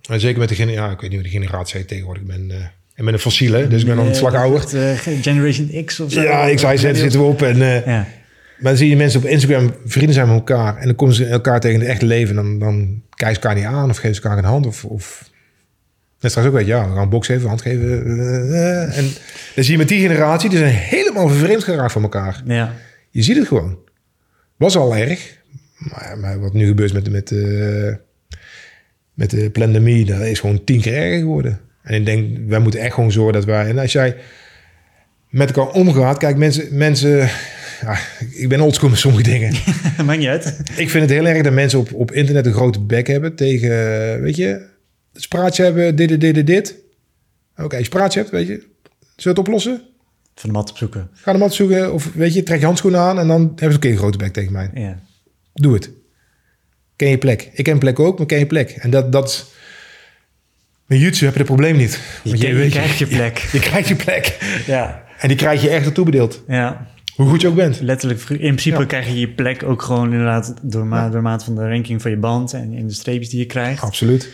en zeker met de, gene- ja, ik weet niet hoe de generatie tegenwoordig. Ik ben, eh, ik ben een fossiele, dus ik ben al een slag ouder. eh, Generation X of zo? Ja, ik zei, zitten zitten we op. En, Ja. maar dan zie je mensen op Instagram vrienden zijn met elkaar. En dan komen ze elkaar tegen het echte leven. Dan, dan kijken elkaar niet aan of geven ze elkaar een hand. Of, of... Net straks ook weet ja, we gaan box geven, hand geven. eh. En dan zie je met die generatie, die zijn helemaal vervreemd geraakt van elkaar. Ja. Je ziet het gewoon. Was al erg. Maar, maar wat nu gebeurt met, met, eh, met de pandemie, dat is gewoon tien keer erger geworden. En ik denk, wij moeten echt gewoon zorgen dat wij... En als jij met elkaar omgaat... Kijk, mensen... mensen ja, ik ben oldschool met sommige dingen. Maakt niet uit. ik vind het heel erg dat mensen op, op internet een grote bek hebben tegen... Weet je, het spraatje hebben, dit, dit, dit, dit. Oké, als je spraatje hebt, weet je... Zullen we het oplossen? Van de mat opzoeken. Ga de mat zoeken of weet je, trek je handschoenen aan... en dan hebben ze ook een grote bek tegen mij. Ja. Doe het. Ken je plek. Ik ken een plek ook, maar ken je plek. En dat... dat met YouTube heb je dat probleem niet. Je, krijgt je plek. Je krijgt je plek. Ja. En die krijg je echt ertoe bedeeld. Ja. Hoe goed je ook bent. Letterlijk, in principe Ja. krijg je je plek ook gewoon inderdaad door, ma door maat van de ranking van je band en in de streepjes die je krijgt. Absoluut.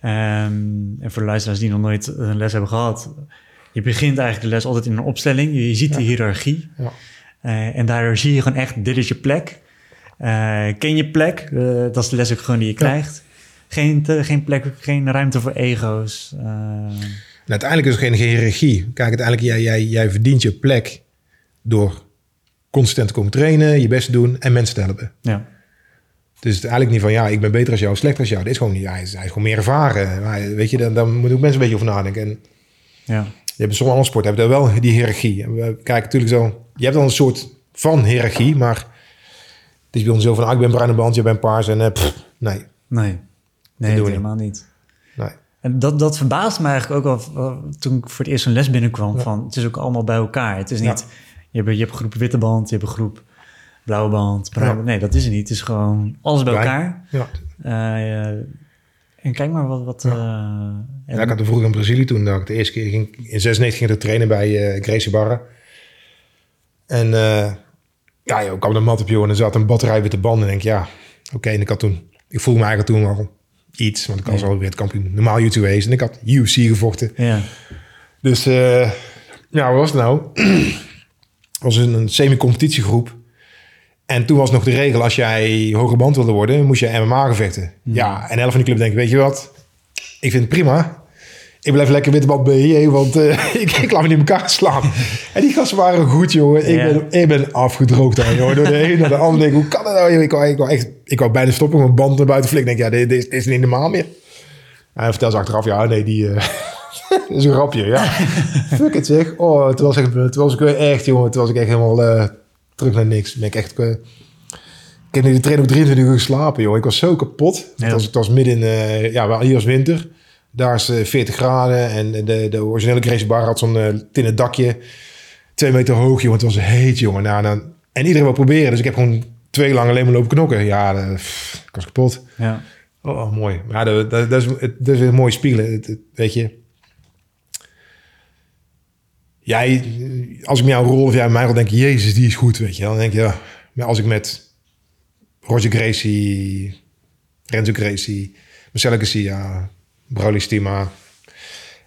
Ehm, en voor de luisteraars die nog nooit een les hebben gehad, je begint eigenlijk de les altijd in een opstelling. Je, je ziet de hiërarchie. Ja. Eh, en daardoor zie je gewoon echt, dit is je plek. Eh, ken je plek, Eh, dat is de les ook gewoon die je krijgt. Geen, te- geen plek, geen ruimte voor ego's. En uiteindelijk is er geen hiërarchie. Kijk, uiteindelijk, jij, jij, jij verdient je plek door consistent te komen trainen, je best te doen en mensen te helpen. ja. Dus het is eigenlijk niet van, ja, ik ben beter als jou, slechter als jou. Dit is gewoon niet, hij is, hij is gewoon meer ervaren. Maar, weet je, dan, dan moeten ook mensen een beetje over nadenken. En ja. je hebt sommige andere sporten hebben daar wel die hiërarchie. We kijken natuurlijk zo, je hebt dan een soort van hiërarchie, maar het is bij ons zo van, ah, ik ben bruine band, je bent paars en eh, pff, nee, Nee, nee doen we helemaal niet. nee. En dat, dat verbaast me eigenlijk ook al toen ik voor het eerst een les binnenkwam. Ja. Van, het is ook allemaal bij elkaar. Het is Ja. Je, hebt, je hebt een groep witte band, je hebt een groep blauwe band. bruine- Ja. Nee, dat is het niet. Het is gewoon alles bij elkaar. Ja. Eh, eh, en kijk maar wat... wat Ja. eh, Ja, ik had er vroeger in Brazilië toen, dat ik de eerste keer ging, in 96 ging ik er trainen bij eh Gracie Barra. En eh, ja, joh, ik kwam de mat op, joh, en er zat een batterij witte banden. En ik denk, ja, oké. En ik had toen, ik voelde me eigenlijk toen al iets, want ik was Ja. al weer het kampioen normaal YouTube geweest. En ik had UFC gevochten. ja, Dus eh, ja, wat was het nou? Was een, een semi-competitiegroep. En toen was nog de regel, als jij hoge band wilde worden, moest je MMA gevechten. Ja, en elf van die club denken, weet je wat? Ik vind het prima. ik blijf lekker witteband BJ, want eh, ik, ik laat me niet in elkaar slaan. En die gasten waren goed, jongen. Ik, ben, ik ben afgedroogd aan, jongen. Door de een naar de ander. Denk, hoe kan dat nou? Ik wou, ik wou echt, ik wou bijna stoppen, mijn band naar buiten flikken. Ik denk, ja, dit, dit, dit is niet normaal meer. Hij vertelt ze achteraf, ja, nee, die... eh, dat is een grapje, ja. Fuck het, zeg. Oh, toen was, toen was ik echt, jongen. Toen was ik echt helemaal eh, terug naar niks. Ben ik echt... eh, ik heb in de training ook 23 uur geslapen, joh. Ik was zo kapot. Het, Ja. was, het was midden in... eh, ja, hier was winter. Daar is eh, 40 graden. En de, de originele Gracie Bar had zo'n eh tinnen dakje. Twee meter hoog, jongen. Het was heet, jongen. Nou, dan, en iedereen wil proberen. Dus ik heb gewoon twee lang alleen maar lopen knokken. Ja, pff, ik was kapot. Ja. Oh, mooi. Maar ja, dat, dat, dat is, het- dat is een mooi spiegelen. Het, het- weet je... Jij, als ik met jou rol of jij met mij rol, denk je... Jezus, die is goed, weet je. Dan denk je, ja... Maar als ik met Roger Gracie, Renzo Gracie, Marcelo Garcia, Broly Stima...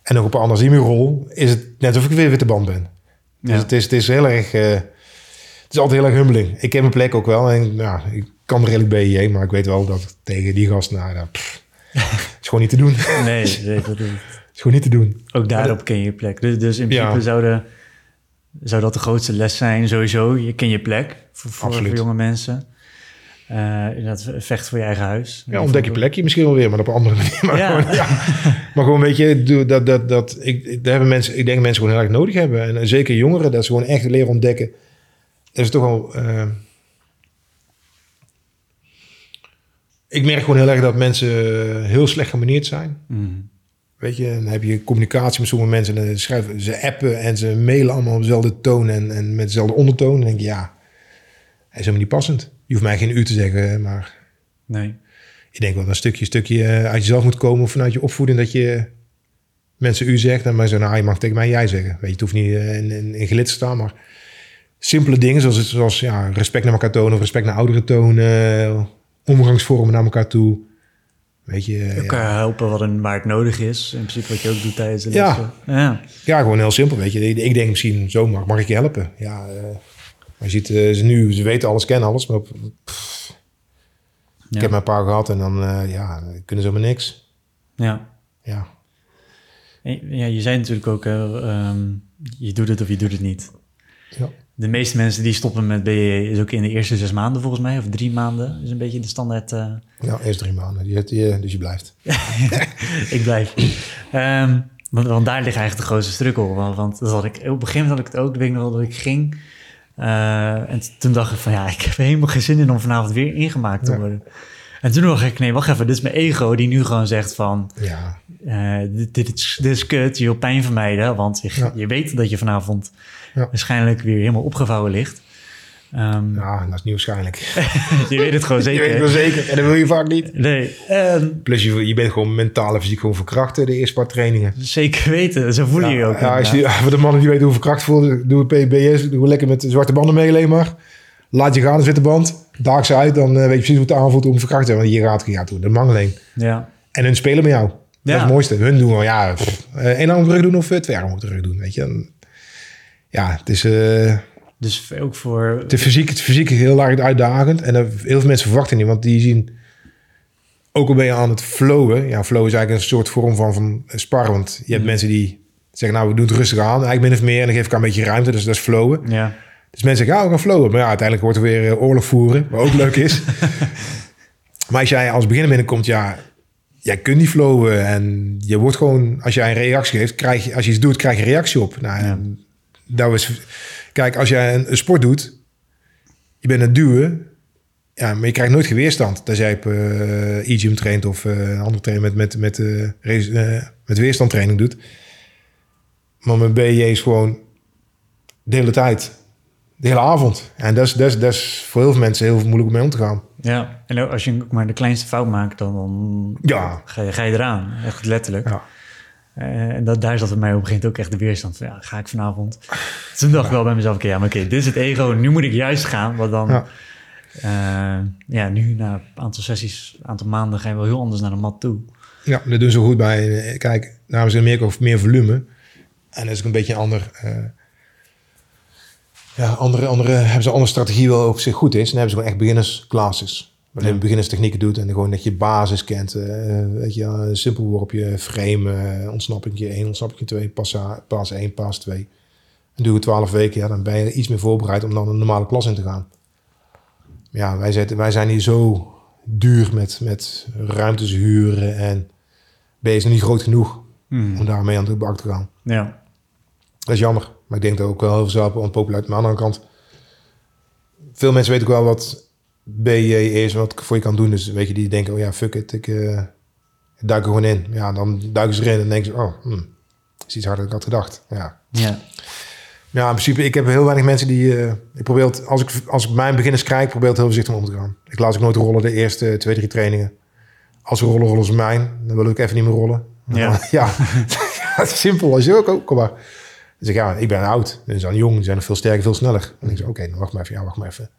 en nog een paar die me rol... is het net of ik weer witte band ben. Dus Ja. het, is, het is heel erg... eh, het is altijd heel erg humbling. Ik heb mijn plek ook wel. En ja, ik kan redelijk BJ, maar ik weet wel dat tegen die gast... Nou, pff, is gewoon niet te doen. Nee, nee, dat is, gewoon niet te doen. ook daarop ken je je plek. Dus, dus in principe Ja. zou, de, zou dat de grootste les zijn, sowieso. Je ken je plek voor, voor, jonge mensen. Eh inderdaad, vecht voor je eigen huis. Ja, ontdek je plekje misschien wel weer, maar op een andere manier. Maar, Ja. gewoon, ja. maar gewoon, weet je, dat, dat, dat, ik, daar hebben mensen, ik denk dat mensen gewoon heel erg nodig hebben. En zeker jongeren, dat ze gewoon echt leren ontdekken. Dat is toch wel... eh, ik merk gewoon heel erg dat mensen heel slecht gemanierd zijn. Mhm. Weet je, dan heb je communicatie met sommige mensen. En dan schrijven ze appen en ze mailen allemaal op dezelfde toon en, en met dezelfde ondertoon. Dan denk je, ja, hij is helemaal niet passend. Je hoeft mij geen u te zeggen, maar Nee. ik denk wel dat een stukje, stukje eh, uit jezelf moet komen of vanuit je opvoeding dat je mensen u zegt en maar zo, nou, je mag tegen mij jij zeggen. Weet je, het hoeft niet eh, in, in, in gelid te staan, maar simpele dingen zoals, zoals ja, respect naar elkaar tonen of respect naar ouderen tonen, omgangsvormen naar elkaar toe. Weet je, eh, ja. Elkaar helpen wat een, waar het nodig is. In principe wat je ook doet tijdens de Ja. lessen. Ja. Ja, gewoon heel simpel, weet je. Ik denk misschien zo, mag, mag ik je helpen? Ja, eh, maar je ziet, eh, ze nu, ze weten alles, kennen alles, maar pff, Ja. ik heb mijn paar gehad en dan, eh, ja, kunnen ze maar niks. ja. Ja, En- Ja, je zei natuurlijk ook, ehm, je doet het of je doet het niet. ja. De meeste mensen die stoppen met BJJ is ook in de eerste zes maanden volgens mij, of drie maanden, is een beetje de standaard. eh, ja eerst drie maanden, eh, dus je blijft. ik blijf. Ehm, want, want daar ligt eigenlijk de grootste struggle. Want, want dat had ik, op een gegeven moment had ik het ook, ik weet nog wel dat ik ging. eh, en toen dacht ik van ja, ik heb helemaal geen zin in om vanavond weer ingemaakt te Ja. worden. En toen dacht ik, nee, wacht even, dit is mijn ego die nu gewoon zegt van... Ja, eh, dit, dit, is, dit is kut, je wil pijn vermijden, want je, Ja. je weet dat je vanavond Ja. waarschijnlijk weer helemaal opgevouwen ligt. Ehm, ja, dat is niet waarschijnlijk. je weet het gewoon Je weet zeker. het wel zeker en dat wil je vaak niet. Nee, ehm, Plus je, je bent gewoon mentaal en fysiek gewoon verkracht de eerste paar trainingen. zeker weten, zo voel je je ook. Ja, als je, voor de mannen die weten hoe verkracht voelen, doe het PBS, doe lekker met zwarte banden mee alleen maar. Laat je gaan, een witte band. Daag ze uit, dan eh, weet je precies hoe het aanvoelt om verkracht te worden. Want je gaat, je gaat doen, de mangeling. Ja, En hun spelen met jou. Dat Ja. is het mooiste. Hun doen wel, ja, pff, eh, één arm op de rug doen of eh, twee armen op de rug doen, weet je. Ja, het is, eh, dus ook voor... is fysiek, het is fysiek heel erg uitdagend. En heel veel mensen verwachten niet, want die zien... Ook al ben je aan het flowen. Ja, flow is eigenlijk een soort vorm van, van sparren. Want je hebt Mhm. mensen die zeggen, nou, we doen het rustig aan. Eigenlijk min of meer. En dan geef ik een beetje ruimte. Dus dat is flowen. Ja, Dus mensen zeggen, ja, we gaan flowen. Maar ja, uiteindelijk wordt er weer eh, oorlog voeren. Wat ook leuk is. maar als jij als beginner binnenkomt, ja... Jij kunt niet flowen. En je wordt gewoon... Als jij een reactie geeft, krijg je... Als je iets doet, krijg je een reactie op. Nou, Ja. en dat is... Kijk, als jij een, een sport doet... Je bent aan het duwen... Ja, maar je krijgt nooit geen weerstand. Als jij op eh e-gym traint of eh, een andere trainer met, met, met, eh, race- met weerstandtraining doet. Maar met BJ is gewoon de hele tijd. De hele avond. En dat is, dat is, dat is voor heel veel mensen heel moeilijk om mee om te gaan. ja. En als je maar de kleinste fout maakt, dan, dan Ja. ga, je, ga je eraan. Echt letterlijk. Ja. Eh, en dat, daar zat bij mij op een gegeven moment ook echt de weerstand van, ja, ga ik vanavond? Toen dacht ik wel bij mezelf, oké, ja, maar oké, dit is het ego. Nu moet ik juist gaan, want dan... Ja. Ja, ja nu na een aantal sessies, een aantal maanden ga je wel heel anders naar de mat toe. Ja, dat doen ze goed bij. eh, Kijk, dames in Amerika of meer volume. En dat is ook een beetje een ander. eh, ja, andere, andere hebben ze een andere strategie wel op zich goed is. En dan hebben ze gewoon echt beginners classes. Wanneer je beginnerstechnieken doet en gewoon dat je basis kent. eh, weet je, een simpel worpje, frame, eh, ontsnappingje 1, ontsnappingje 2, pas, pas 1, pas 2. En doe je 12 weken, ja, dan ben je iets meer voorbereid om dan een normale klas in te gaan. Ja, wij, zetten, wij zijn hier zo duur met, met ruimtes huren en ben je niet groot genoeg Hmm. om daarmee aan de bak te gaan. Ja. Dat is jammer. Maar ik denk dat ook wel heel veel helpen om populair. Maar aan de andere kant, veel mensen weten ook wel wat BJ is, wat ik voor je kan doen. Dus weet je, die denken, oh ja, fuck it, ik, eh, ik duik er gewoon in. Ja, dan duiken ze erin en denken ze, oh, hm, is iets harder dan ik had gedacht. Ja. Ja. ja, in principe, ik heb heel weinig mensen die... eh, ik probeer het, als ik, als ik mijn beginners krijg, probeer het heel voorzichtig om te gaan. Ik laat ze ook nooit rollen de eerste twee, drie trainingen. Als ze rollen, rollen ze mijn. Dan wil ik even niet meer rollen. Ja. ja. het is simpel. Als je ook, ook kom maar. Dus ik, ja, ik ben oud. Ze zijn jong, ze zijn nog veel sterker, veel sneller. En ik zeg, oké, dan wacht maar even. Ja, wacht maar even.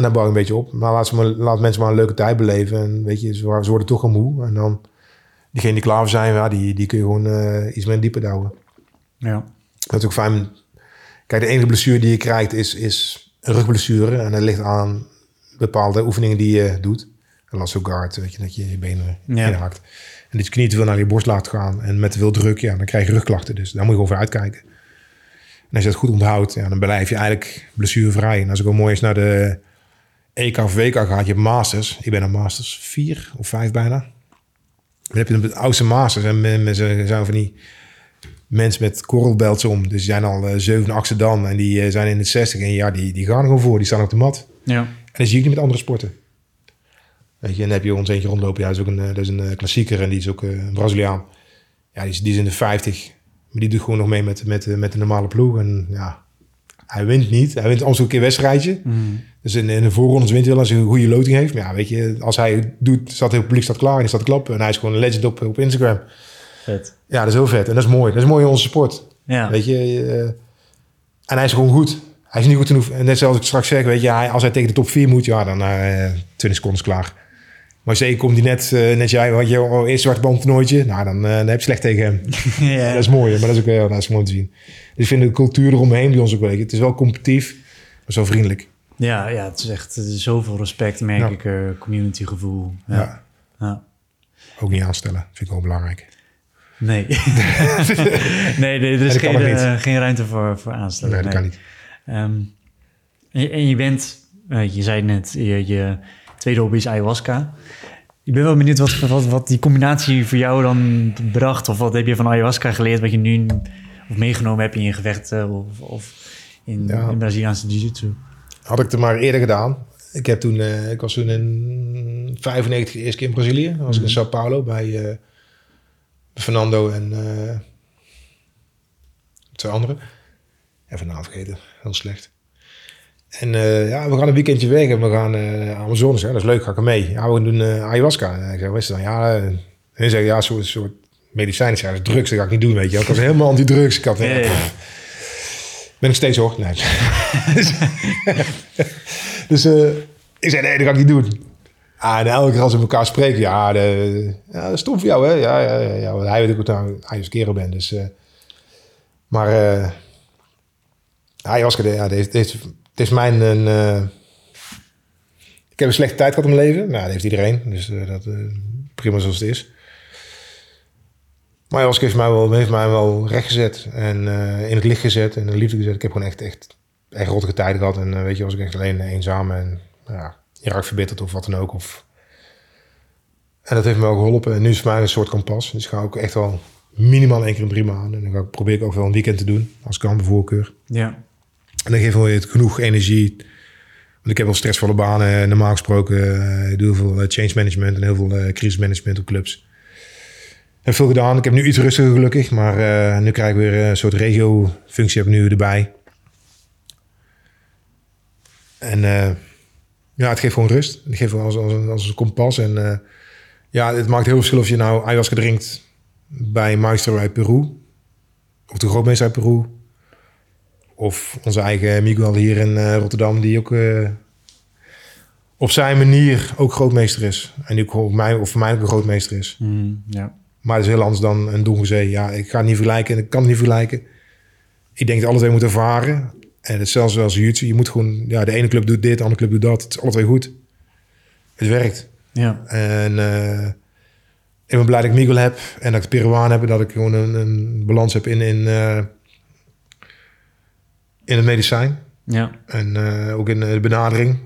En dan bouw ik een beetje op. Maar laat, ze maar, laat mensen maar een leuke tijd beleven. En weet je, ze, worden- ze worden toch al moe. En dan, diegenen die klaar voor zijn, ja, die, die kun je gewoon eh, iets meer dieper douwen. Ja. Dat is ook fijn. Kijk, de enige blessure die je krijgt is, is een rugblessure. En dat ligt aan bepaalde oefeningen die je doet. Een lasso guard, weet je, dat je je benen Ja. inhaakt. En dat je knie te veel naar je borst laat gaan. En met te veel druk, ja, dan krijg je rugklachten. Dus daar moet je gewoon voor uitkijken. En als je dat goed onthoudt, ja, dan blijf je eigenlijk blessurevrij. En als ik ook mooi eens naar de EK of WK gaat, je hebt masters. Ik ben een masters vier of vijf bijna. Dan heb je de oudste masters. En men- mensen zijn van die mensen met korrelbelts om. Dus die zijn al eh, zeven, achtste dan. En die eh, zijn in het 60. En ja, die, die gaan er gewoon voor. Die staan op de mat. Ja. En dat zie ik niet met andere sporten. Weet je, en dan heb je ons eentje rondlopen. Ja, dat is ook een, eh, dat is een klassieker. En die is ook een Braziliaan. Ja, die is, die is in de 50. Maar die doet gewoon nog mee met, met, met de normale ploeg. En ja, hij wint niet. Hij wint soms ook een keer een wedstrijdje. Hmm. Dus in, in de voorrondes wint hij wel als hij een goede loting heeft. Maar ja, weet je, als hij het doet, staat het publiek staat klaar en staat klappen. En hij is gewoon een legend op, op Instagram. Vet. Ja, dat is heel vet. En dat is mooi. Dat is mooi in onze sport. Ja. Weet je, eh, en hij is gewoon goed. Hij is niet goed genoeg. En net zoals ik straks zeg, weet je, hij, als hij tegen de top 4 moet, ja, dan eh 20 seconden is klaar. Maar zeker komt hij net, eh, net jij, wat je oh, eerst zwarte band toernooitje, nou, dan, dan heb je slecht tegen hem. ja. Dat is mooi, maar dat is ook wel dat is mooi te zien. Dus ik vind de cultuur eromheen bij ons ook wel. Het is wel competitief, maar zo vriendelijk. Ja, ja, het is echt is zoveel respect, merk Ja. ik. Community gevoel. Ja. Ja. Ook niet aanstellen, vind ik wel belangrijk. Nee. nee, nee, er is geen, eh, geen ruimte voor, voor aanstellen. Nee, dat kan niet. Ehm, en, je- en je bent, eh, je zei net, je, je tweede hobby is ayahuasca. Ik ben wel benieuwd wat, wat, wat die combinatie voor jou dan bracht. Of wat heb je van ayahuasca geleerd wat je nu of meegenomen hebt in je gevechten of, of in, Ja. in Braziliaanse jiu-jitsu. Had ik het maar eerder gedaan. Ik, heb toen, eh, ik was toen in 95 de eerste keer in Brazilië. Dan was ik in Sao Paulo bij eh, Fernando en eh, twee anderen. Even naam vergeten, heel slecht. En ja, we gaan een weekendje weg en we gaan Amazones. Dat is leuk, ga ik er mee. Ja, we gaan doen ayahuasca. En ik zeg, wat is dan? Ja, en hij zegt, ja, een soort, soort medicijnen. Ja, drugs, dat ga ik niet doen, weet je. Ik was helemaal anti-drugs. Ik had. Ben ik steeds hoor. Nee. dus eh, ik zei, nee, dat ga ik niet doen. Ah, en elke keer als we elkaar spreken, ja, de, ja dat is stom voor jou, hè? Ja, ja, ja, ja hij weet ook dat ik hij is kerel ben, dus... eh, maar eh hij was, ja, dit, is mijn... Een, eh, ik heb een slechte tijd gehad in mijn leven. Nou, dat heeft iedereen, dus eh, dat eh, prima zoals het is. Maar Oscar heeft mij wel, heeft mij wel recht gezet en eh, in het licht gezet en in de liefde gezet. Ik heb gewoon echt, echt, echt rottige tijden gehad. En eh, weet je, was ik echt alleen eenzaam en ja, je raakt verbitterd of wat dan ook. Of... En dat heeft me wel geholpen. En nu is het voor mij een soort kompas. Dus ik ga ook echt wel minimaal één keer in drie maanden. En dan ga ik, probeer ik ook wel een weekend te doen, als ik kan, bij voorkeur. Ja. En dan geeft wel het genoeg energie. Want ik heb wel stressvolle banen, normaal gesproken. eh, Ik doe heel veel change management en heel veel crisismanagement op clubs. Heb veel gedaan. Ik heb nu iets rustiger gelukkig. Maar eh, nu krijg ik weer een soort regio-functie heb nu erbij. En eh, ja, het geeft gewoon rust. Het geeft als, als, een- als een kompas. En eh, ja, het maakt heel veel verschil of je nou ayahuasca drinkt bij Maestro uit Peru. Of de grootmeester uit Peru. Of onze eigen Miguel hier in Rotterdam, die ook op zijn manier ook grootmeester is. En die ook voor mij, of voor mij ook een grootmeester is. Mm, ja. Maar het is heel anders dan een Dongezee. Ja, ik ga het niet vergelijken en ik kan het niet vergelijken. Ik denk dat alle twee moeten ervaren. En hetzelfde als jiu Je moet gewoon, ja, de ene club doet dit, de andere club doet dat. Het is alle twee goed. Het werkt. Ja. En eh, ik ben blij dat ik Miguel heb en dat ik Peruaan heb. En dat ik gewoon een, een balans heb in, in, eh, in het medicijn. Ja. En eh, ook in de benadering.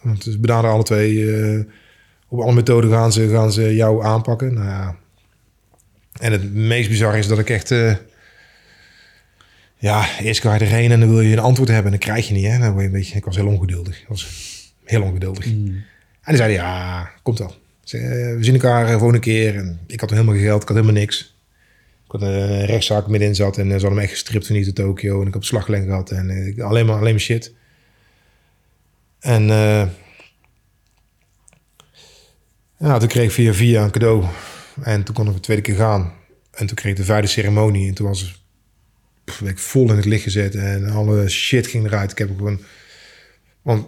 Want ze benaderen alle twee. op alle methoden gaan ze, gaan ze jou aanpakken. Nou ja. En het meest bizarre is dat ik echt... eh, ja, eerst ga je erheen en dan wil je een antwoord hebben. En dat krijg je niet. Hè? Dan word je een beetje, ik was heel ongeduldig. Ik was heel ongeduldig. En die zeiden, ja, komt wel. Eh, we zien elkaar eh, volgende keer. En ik had helemaal geen geld, ik had helemaal niks. Ik had een rechtszaak middenin zat en ze hadden me echt gestript van hier tot Tokio. En ik heb slaglenk gehad en ik- alleen, maar, alleen maar shit. En eh, ja, toen kreeg ik via via een cadeau. En toen kon ik de tweede keer gaan. En toen kreeg ik de vijfde ceremonie. En toen was ik vol in het licht gezet. En alle shit ging eruit. Ik heb gewoon... Want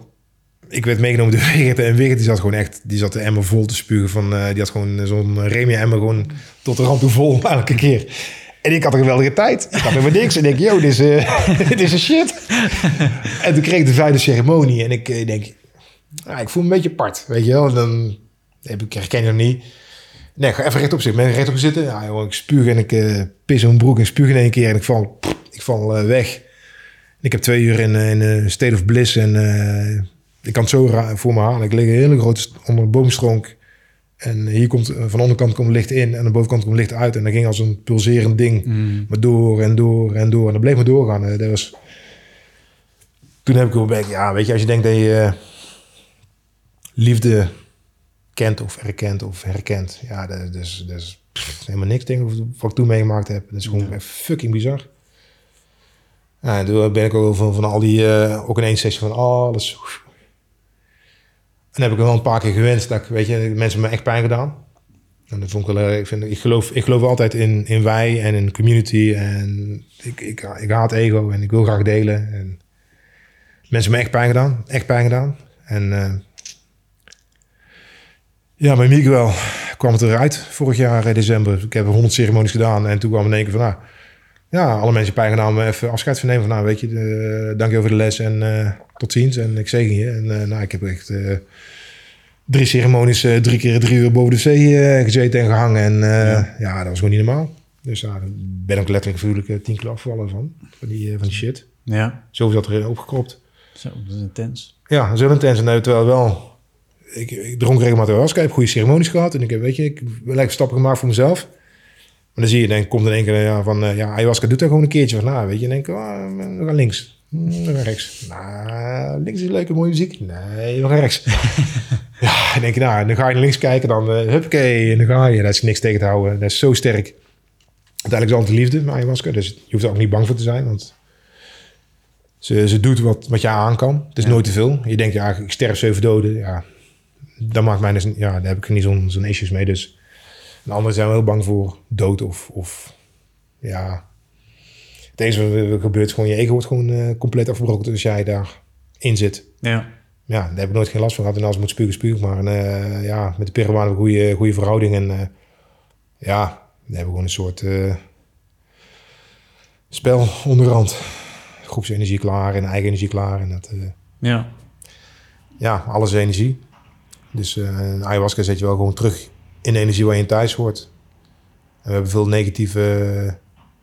ik werd meegenomen door Wigert. En Wigert die zat gewoon echt... Die zat de emmer vol te spugen. Van, eh, die had gewoon zo'n Remia-emmer gewoon tot de rand toe vol elke keer. En ik had een geweldige tijd. Ik had helemaal niks. En ik denk, yo, dit is, eh, dit is een shit. en toen kreeg ik de vijfde ceremonie. En ik eh, denk, ik voel me een beetje apart. Weet je wel? Dan heb ik, herken je hem niet. Nee, ga even rechtop zitten. Ben ik rechtop zitten? Ja, ik spuug en ik eh pis in mijn broek en spuug in één keer. En ik val, ik val eh, weg. En ik heb twee uur in, eh, in een state of bliss. En ik kan het zo voor me halen. Ik lig een hele grote onder een boomstronk. En hier komt, van de onderkant komt licht in en aan de bovenkant komt licht uit. En dat ging als een pulserend ding. Maar door en door en door. En dat bleef maar doorgaan. Dat was... Toen heb ik wel ja, weet je, als je denkt dat je liefde kent of herkent of herkent. Ja, is pff, helemaal niks ik wat ik toen meegemaakt heb. Dat is gewoon echt fucking bizar. Ja, en toen ben ik ook van, van al die, eh, ook in één sessie van alles. En heb ik wel een paar keer gewenst dat ik, weet je, mensen me echt pijn gedaan. En dat vond ik wel, ik, vind, ik, geloof, ik geloof altijd in, in wij en in community. En ik, ik, ik haat ego en ik wil graag delen. En mensen me echt pijn gedaan, echt pijn gedaan. En eh, ja, bij Miguel kwam het eruit vorig jaar in december. Ik heb 100 ceremonies gedaan en toen kwam in één keer van, nou, ja, alle mensen pijn gedaan, even afscheid van nemen van, nou, weet je, eh, dank je voor de les en eh, tot ziens en ik zegen je. En eh, nou, ik heb echt eh, drie ceremonies, eh, drie keer drie uur boven de zee eh, gezeten en gehangen en eh, ja. dat was gewoon niet normaal. Dus ja, daar ben ik letterlijk eh, tien kilo afgevallen van, van die, eh, van die shit. Ja. Zo zat er opgekropt. Zo, dat is intens. Ja, dat is heel intens. En eh, terwijl wel... Ik, ik dronk regelmatig ayahuasca. Ik heb goede ceremonies gehad. En ik heb, weet je, ik heb stappen gemaakt voor mezelf. Maar dan zie je, dan komt in één keer ja, van... eh, ja, ayahuasca doet er gewoon een keertje van. Nou, weet je, denk ik, oh, we gaan links. Hmm, We gaan rechts. Nou, links is leuke, mooie muziek. Nee, we gaan rechts. ja, dan denk je, nou, dan ga je naar links kijken. Dan, uh, huppakee, en dan ga je. Daar is niks tegen te houden. Dat is zo sterk. Uiteindelijk is het altijd liefde met ayahuasca. Dus je hoeft er ook niet bang voor te zijn. Want ze, ze doet wat, wat je aan kan. Het is nooit te veel. Je denkt, ja, ik sterf zeven doden. Ja, dat maakt mij dus, ja, daar heb ik niet zo'n zo'n issues mee. Dus en anderen zijn wel heel bang voor dood of, of ja. Het enige wat er gebeurt gewoon, je ego wordt gewoon eh, compleet afgebroken als jij daarin zit. Ja. Ja, daar heb ik nooit geen last van gehad. En als moet spugen, spuug ik maar. En, eh, ja, met de we een goede, goede verhouding. En eh, ja, daar hebben we gewoon een soort spel onderhand. Groepsenergie klaar en eigen energie klaar. En dat, Ja. ja, alles energie. Dus eh ayahuasca zet je wel gewoon terug in de energie waar je in thuis hoort. En we hebben veel negatieve eh,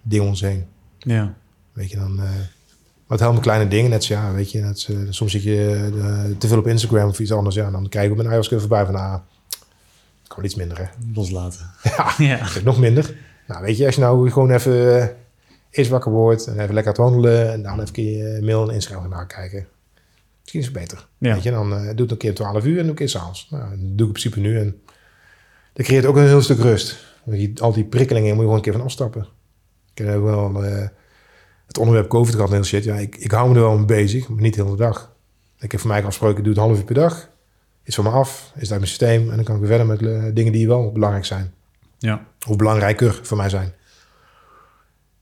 dingen om ons heen. Ja. Weet je dan. eh maar het helemaal kleine dingen, net zo, ja, weet je, net, zo, soms zit je eh, te veel op Instagram of iets anders, ja, dan kijk ik op mijn ayahuasca voorbij van, ah, kan wel iets minder, hè. Loslaten. Ja, Ja. nog minder. Nou, weet je, als je nou gewoon even eh, eerst wakker wordt en even lekker aan het wandelen en dan even je mail en Instagram gaan nakijken. Misschien is het beter. Ja. Weet je, dan doe het een keer 12 uur en doe een keer s'avonds. Nou, dat doe ik in principe nu en dat creëert ook een heel stuk rust. Al die prikkelingen moet je gewoon een keer van afstappen. Ik heb wel eh, het onderwerp COVID gehad en heel shit. Ja, ik, ik hou me er wel mee bezig, maar niet de hele dag. Ik heb voor mij afgesproken, ik doe het half uur per dag. Is van me af, is uit mijn systeem en dan kan ik weer verder met eh, dingen die wel belangrijk zijn. Ja. Of belangrijker voor mij zijn.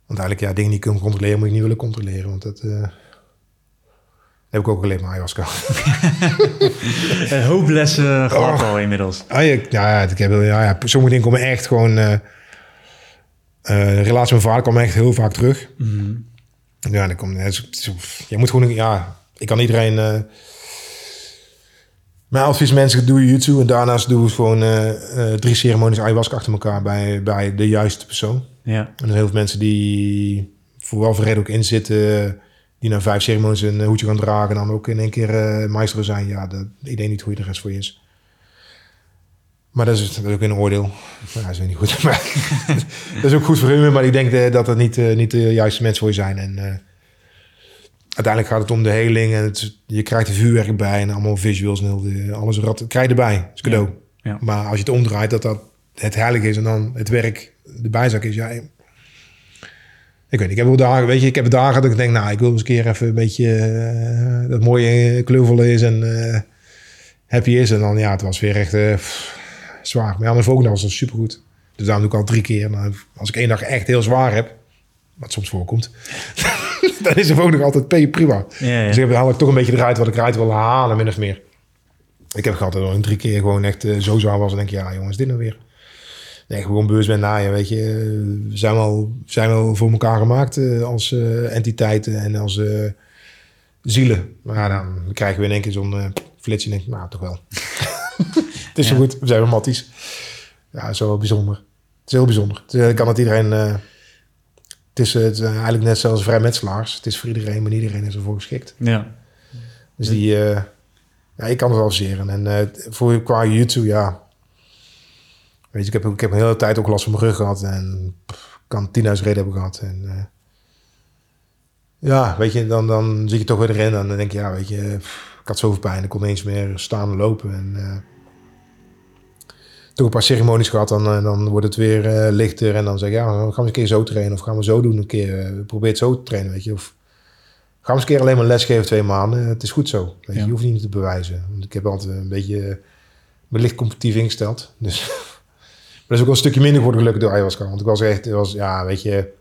Want eigenlijk, ja, dingen die ik kan controleren, moet ik niet willen controleren. Want dat heb ik ook geleerd met ayahuasca. Een hoop lessen gehad al inmiddels. Ah, ja, ja, ik heb, ja, ja, sommige dingen komen echt gewoon... eh, eh, de relatie met mijn vader kwam echt heel vaak terug. Ja, dan komt... Je moet gewoon... Ja, ik kan iedereen... eh, Mijn advies mensen, doe YouTube en daarnaast doe gewoon drie ceremonies ayahuasca achter elkaar bij, bij de juiste persoon. Ja. En er zijn heel veel mensen die voor wel voor reden ook in zitten, die na vijf ceremonies een hoedje gaan dragen en dan ook in één keer eh maestro zijn. Ja, dat, ik denk niet hoe je de rest voor je is. Maar dat is, dat is ook een oordeel. Ja, dat is niet goed. Maar, dat is ook goed voor hun, maar ik denk eh, dat dat niet, eh, niet de juiste mensen voor je zijn. En eh, uiteindelijk gaat het om de heling en het, je krijgt er vuurwerk bij en allemaal visuals en heel de, alles rat, krijg je erbij. Dat is cadeau. Ja. Maar als je het omdraait, dat dat het heilig is en dan het werk de bijzak is, ja. Ik weet niet, ik heb wel dagen, weet je, ik heb dagen dat ik denk, nou, ik wil eens een keer even een beetje eh, dat mooie kleurvolle is en eh, happy is. En dan, ja, het was weer echt eh, pff, zwaar. Maar ja, mijn volgende dag was supergoed. Dus daarom doe ik al drie keer. Maar als ik één dag echt heel zwaar heb, wat soms voorkomt, dan is de volgende dag altijd prima. Ja, ja. Dus ik heb haal ik toch een beetje eruit wat ik eruit wil halen, min of meer. Ik heb gehad dat een drie keer gewoon echt zo zwaar was. En denk je, ja jongens, dit nou weer. Nee, gewoon bewust ben na je, weet je. We zijn wel, we zijn wel voor elkaar gemaakt eh, als eh, entiteiten en als eh, zielen. Maar dan krijgen we in één keer zo'n flitsje en denk ik, nou, toch wel. het is zo goed, we zijn wel matties. Ja, het is wel bijzonder. Het is heel bijzonder. Het, kan het iedereen... het is, het is eigenlijk net zoals vrijmetselaars. Het is voor iedereen, maar iedereen is ervoor geschikt. Ja. Dus die, ja, ik kan het wel zeren. En eh, voor qua YouTube, ja. Weet je, ik heb, ik heb een hele tijd ook last van mijn rug gehad. En pff, kan 10.000 reden hebben gehad. En eh, ja, weet je, dan, dan zit je toch weer erin. En dan denk je, ja, weet je, pff, ik had zoveel pijn. Ik kon niet eens meer staan en lopen. En eh, toch een paar ceremonies gehad. Dan, eh, dan wordt het weer lichter. En dan zeg ik, ja, gaan we eens een keer zo trainen. Of gaan we zo doen een keer. eh, probeer het zo te trainen, weet je. Of Ga eens een keer alleen maar lesgeven twee maanden. Het is goed zo. Weet je, Ja. je hoeft niet te bewijzen. Want ik heb altijd een beetje me licht competitief ingesteld. Dus dat is ook wel een stukje minder geworden gelukkig door ayahuasca. Want ik was echt, het was, ja, weet je...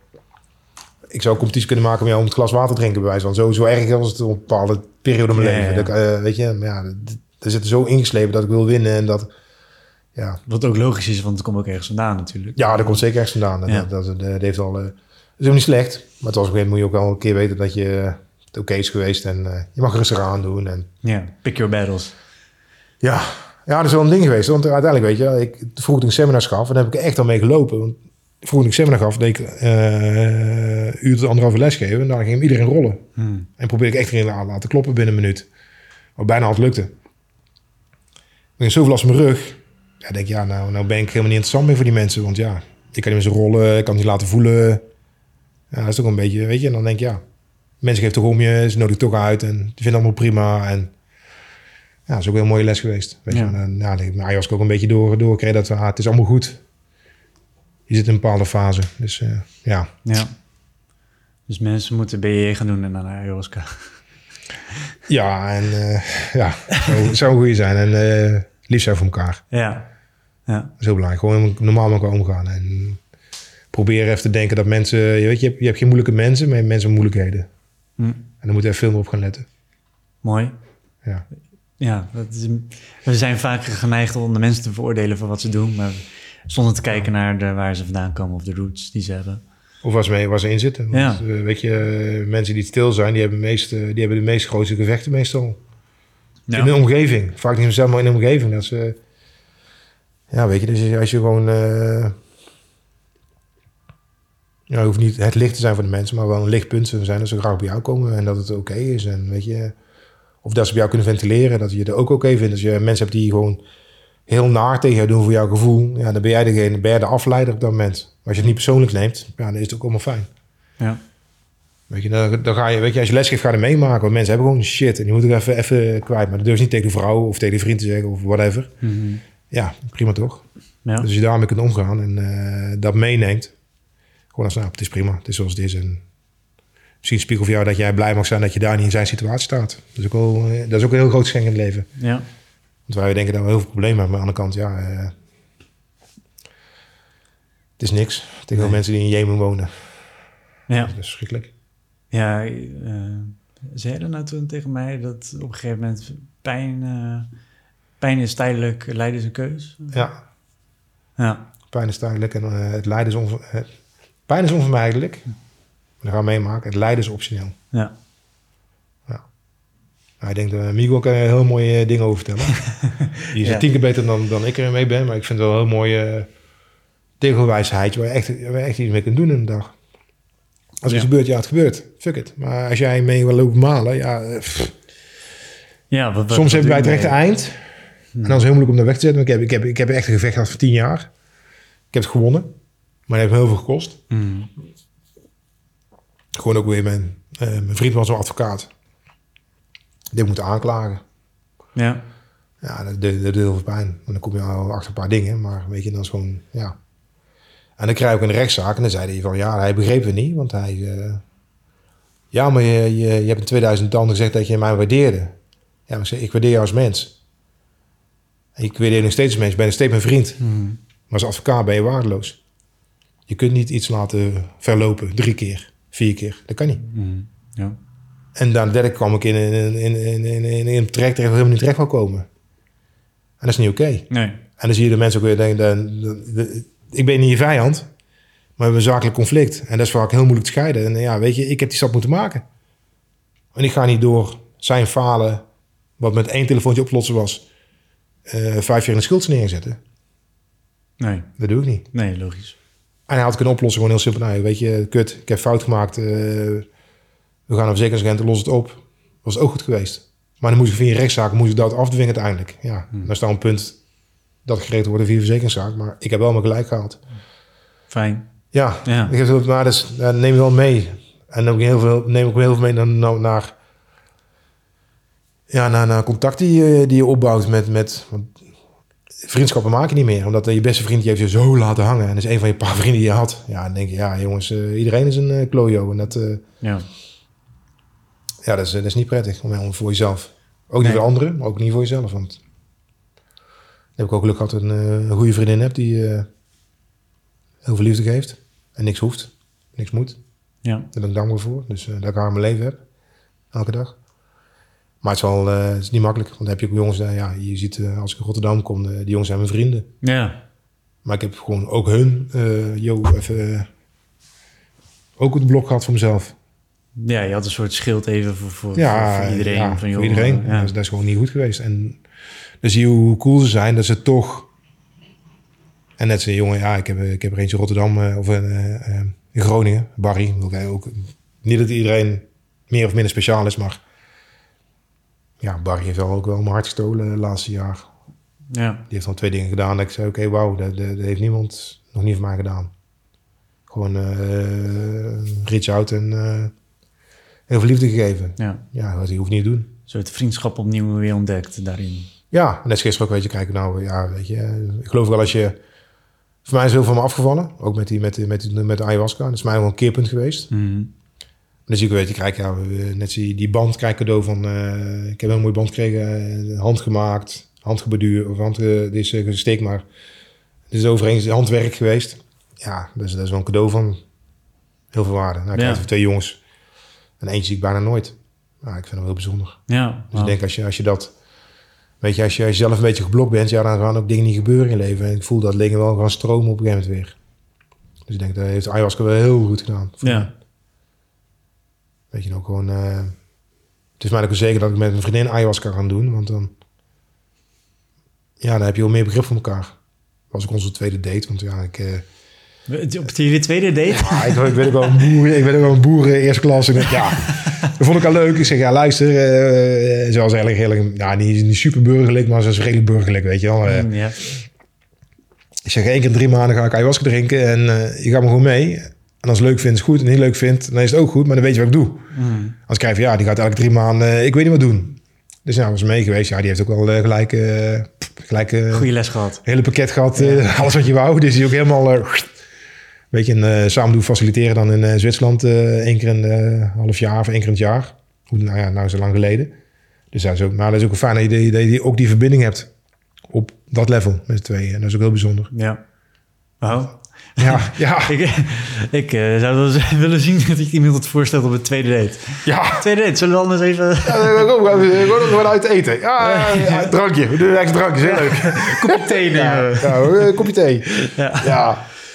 Ik zou competitie kunnen maken om jou om het glas water te drinken, bij wijze van. Zo, zo erg was het op een bepaalde periode in mijn Ja, leven. Dat, eh, weet je, maar ja, er zit zo ingeslepen dat ik wil winnen. En dat, ja, Wat ook logisch is, want het komt ook ergens vandaan natuurlijk. ja, daar komt zeker ergens vandaan. Dat, Ja. dat, dat, dat heeft al, eh, dat is ook niet slecht. Maar het was op een gegeven moment moet je ook wel een keer weten dat je eh, het oké is geweest. En eh, je mag rustig aandoen. En Ja, pick your battles. ja, ja, dat is wel een ding geweest. Want uiteindelijk, weet je, ik vroeg toen seminars gaf. En daar heb ik echt al mee gelopen. Want vroeg toen ik seminar gaf, deed ik eh uur tot anderhalve les geven. En dan ging iedereen rollen. Hmm. En probeerde ik echt erin te laten kloppen binnen een minuut. Wat bijna had lukte. Ik zoveel last van mijn rug. Ja, denk ik, ja, nou, nou ben ik helemaal niet interessant meer voor die mensen. Want ja, ik kan niet meer zo rollen, ik kan het niet laten voelen. Ja, dat is toch een beetje, weet je. En dan denk ik, ja, mensen geven toch om je, ze nodigen toch uit. En die vinden allemaal prima. En ja, dat is ook wel een mooie les geweest. Weet Ja. je. En, ja, ik nou, ook een beetje door, doorgekregen dat ah, het is allemaal goed. Je zit in een bepaalde fase. Dus eh, ja, Ja. Dus mensen moeten BJ gaan doen en dan ayahuasca. Ja, en eh, ja, zou, zou een goeie zijn. En eh, lief zijn voor elkaar. Ja. Ja. Dat is heel belangrijk. Gewoon normaal met elkaar omgaan. En probeer even te denken dat mensen... Je, weet, je, hebt, je hebt geen moeilijke mensen, maar je hebt mensen met moeilijkheden. Hm. En daar moet je even veel meer op gaan letten. Mooi. Ja. Ja, dat is, we zijn vaak geneigd om de mensen te veroordelen voor wat ze doen, maar zonder te kijken naar de, waar ze vandaan komen of de roots die ze hebben. Of waar ze, mee, waar ze in zitten. Want, Ja. eh, weet je, eh, mensen die stil zijn, die hebben, meest, eh, die hebben de meest grootste gevechten meestal. In de omgeving. Vaak niet zelf, maar in de omgeving. Dat ze, ja, weet je, dus als je gewoon... eh ja, het hoeft niet het licht te zijn voor de mensen, maar wel een lichtpunt te zijn dat ze graag bij jou komen en dat het oké is. En weet je, of dat ze bij jou kunnen ventileren, dat je het ook oké vindt. Als je mensen hebt die gewoon heel naar tegen jou doen voor jouw gevoel, ja, dan ben jij degene, ben jij de afleider op dat moment. Maar als je het niet persoonlijk neemt, ja, dan is het ook allemaal fijn. Ja. Weet je, dan, dan ga je, weet je, als je lesgeeft, ga je er meemaken. Want mensen hebben gewoon shit en die moeten er even, even kwijt. Maar dat durf je niet tegen de vrouw of tegen de vriend te zeggen of whatever. Mhm. Ja, prima toch? ja. Dus als je daarmee kunt omgaan en eh, dat meeneemt. Gewoon als, nou, het is prima, het is zoals het is. En misschien spiegel voor jou dat jij blij mag zijn dat je daar niet in zijn situatie staat. Dat is ook, wel, eh, dat is ook een heel groot geschenk in het leven. ja. Want wij denken dat we heel veel problemen hebben. Maar aan de andere kant, ja... eh, het is niks. Tegen Nee. mensen die in Jemen wonen. ja. Dat is verschrikkelijk. Ja, eh zei er nou toen tegen mij dat op een gegeven moment pijn, pijn is tijdelijk, lijden is een keus? Ja, Ja, Pijn is duidelijk en het lijden is, onver, pijn is onvermijdelijk. Dat gaan we meemaken. Het lijden is optioneel. ja. Ja. Nou, ik denk dat Miguel kan er heel mooie eh, dingen over vertellen. Die is Ja. tien keer beter dan, dan ik ermee ben. Maar ik vind het wel een heel mooie uh, tegelwijsheid waar je, echt, waar je echt iets mee kunt doen in een dag. Als er iets Ja. gebeurt, ja, het gebeurt. Fuck it. Maar als jij mee wil lopen malen, ja... eh, pff. Ja, wat, wat- Soms wat heb je bij het rechte eind. En dan is het heel moeilijk om dat weg te zetten. Ik heb, ik, heb, ik heb echt een gevecht gehad van tien jaar. Ik heb het gewonnen. Maar het heeft heel veel gekost. Mm. Gewoon ook weer mijn, eh, mijn vriend was een advocaat. Die moet aanklagen. Ja. Ja, dat, doet heel veel pijn. En dan kom je al achter een paar dingen. Maar weet je, dan is gewoon, ja. En dan krijg ik een rechtszaak. En dan zei hij van, ja, hij begreep het niet. Want hij... eh, ja, maar je, je, je hebt in 2000 dan gezegd dat je mij waardeerde. Ja, maar ik, zeg, ik waardeer jou als mens. En ik waardeer je nog steeds als mens. Ik ben nog steeds mijn vriend. Mm. Maar als advocaat ben je waardeloos. Je kunt niet iets laten verlopen. Drie keer, vier keer. Dat kan niet. Mm. Ja. En dan derde kwam ik in, in, in, in, in, in, in een traject dat helemaal niet terecht wil komen. En dat is niet oké. Nee. En dan zie je de mensen ook weer denken, dan- dan- de- ik ben niet je vijand, maar we hebben een zakelijk conflict. En dat is vaak heel moeilijk te scheiden. En ja, weet je, ik heb die stap moeten maken. En ik ga niet door zijn falen, wat met één telefoontje oplossen was, eh, vijf jaar in de schuld neerzetten. Nee. Dat doe ik niet. Nee, logisch. En hij had kunnen oplossen, gewoon heel simpel. Nou, weet je, kut, ik heb fout gemaakt. eh, we gaan naar verzekeringsagent, los het op. Was ook goed geweest. Maar dan moest ik via een rechtszaak moest ik dat afdwingen uiteindelijk. Ja, dan is dan een punt dat geregeld wordt via een verzekeringszaak. Maar ik heb wel mijn gelijk gehaald. Fijn. Ja, Ja. ik heb het, maar dus, neem je wel mee. En dan heel veel, neem ik heel veel mee naar, naar, naar, ja, naar, naar contact die, je- die je opbouwt met... met want vriendschappen maak je niet meer. Omdat je beste vriend die heeft je zo laten hangen. En dat is een van je paar vrienden die je had. Ja, dan denk je, ja jongens, eh, iedereen is een eh, klojo. En dat, eh, Ja. ja, dat, is, dat is niet prettig om, voor jezelf. Ook niet Nee. voor anderen, maar ook niet voor jezelf. Want heb ik ook geluk gehad een, eh, een goede vriendin heb die eh, heel veel liefde geeft. En niks hoeft, niks moet. Ja. Daar ben ik dankbaar voor. Dus eh, dat ik haar in mijn leven heb. Elke dag. Maar het is, wel, eh, het is niet makkelijk. Want dan heb je ook jongens, eh, ja, je ziet eh, als ik in Rotterdam kom, die jongens zijn mijn vrienden. Ja. Maar ik heb gewoon ook hun, yo, even, ook het blok gehad voor mezelf. Ja, je had een soort schild even voor, voor, Ja, voor, iedereen. ja, van, voor iedereen. Ja. Dat, is, dat is gewoon niet goed geweest. En dan zie je hoe cool ze zijn, dat ze toch... En net zo'n jongen, ja, ik heb, ik heb er eentje in Rotterdam, of eh, in Groningen, Barry. Wil ik ook, niet dat iedereen meer of minder speciaal is, maar... Ja, Barry heeft wel ook wel mijn hart gestolen laatste jaar. ja. Die heeft al twee dingen gedaan dat ik zei, oké, wauw, dat, dat, dat heeft niemand nog niet voor mij gedaan. Gewoon eh reach out en eh, heel veel liefde gegeven. ja. Ja, dat hoeft niet te doen. Een soort vriendschap opnieuw weer ontdekt daarin. Ja, net gisteren ook, weet je, kijk nou, ja, weet je, ik geloof wel als je, voor mij is heel veel van me afgevallen, ook met die, met, met, met de ayahuasca, dat is mij wel een keerpunt geweest. Mhm. Zie ik, weet je, kijk, ja, net die, die band, kijk cadeau van, eh, ik heb een mooie band gekregen, eh, handgemaakt, handgebeduur, of hand, eh, dit is uh, gesteek, maar het is overigens handwerk geweest. Ja, dus dat is wel een cadeau van heel veel waarde. Nou, ik Ja. krijg twee jongens, en eentje zie ik bijna nooit. Nou, ik vind hem heel bijzonder. Ja. Dus ik denk als je, als je dat, weet je, als je, als je zelf een beetje geblokt bent, ja, dan gaan ook dingen niet gebeuren in je leven. En ik voel dat dingen wel gaan stromen op een gegeven moment weer. Dus ik denk dat heeft ayahuasca wel heel goed gedaan. Ja. Weet je, ook gewoon, eh, het is mij ook zeker dat ik met een vriendin ayahuasca ga doen, want dan, ja, dan heb je wel meer begrip voor elkaar. Was ook onze tweede date, want ja, ik, eh, Op jullie tweede date? ja, ik, ik ben ook wel een boer, ik ben ook wel een boer eh, eerste klas. En ik, ja, dat vond ik al leuk. Ik zeg, ja, luister, eh ze was eigenlijk heel, ja, niet, niet super burgerlijk, maar ze is redelijk burgerlijk, weet je wel. Eh, Mm. Ik zeg, één keer in drie maanden ga ik ayahuasca drinken en eh, je gaat me gewoon mee. En als het leuk vindt, is goed. En niet leuk vindt, dan is het ook goed. Maar dan weet je wat ik doe. Mm. Als ik krijg van, ja, die gaat elke drie maanden, eh, ik weet niet wat doen. Dus ja, was mee geweest. Ja, die heeft ook wel eh, gelijk, eh, gelijk Goeie les gehad. hele pakket gehad. eh, alles wat je wou. Dus die is ook helemaal... eh, weet je, en, eh, samen doen faciliteren dan in Zwitserland één keer in een half jaar of één keer in het jaar. Hoe, nou ja, nou zo lang geleden. Dus dat is ook, maar dat is ook fijn dat je, die- dat je ook die verbinding hebt op dat level met z'n tweeën. En dat is ook heel bijzonder. Ja. Oh. Ja, ja, Ik, ik eh, zou wel eens willen zien dat ik iemand het voorstelt op een tweede date. ja. Tweede date, zullen we anders even... Ja, kom, we gaan uit eten. Ja, ja, ja, drankje. We doen een extra drankje. Heel leuk. kopje thee nemen? Ja, een kopje thee. Ja.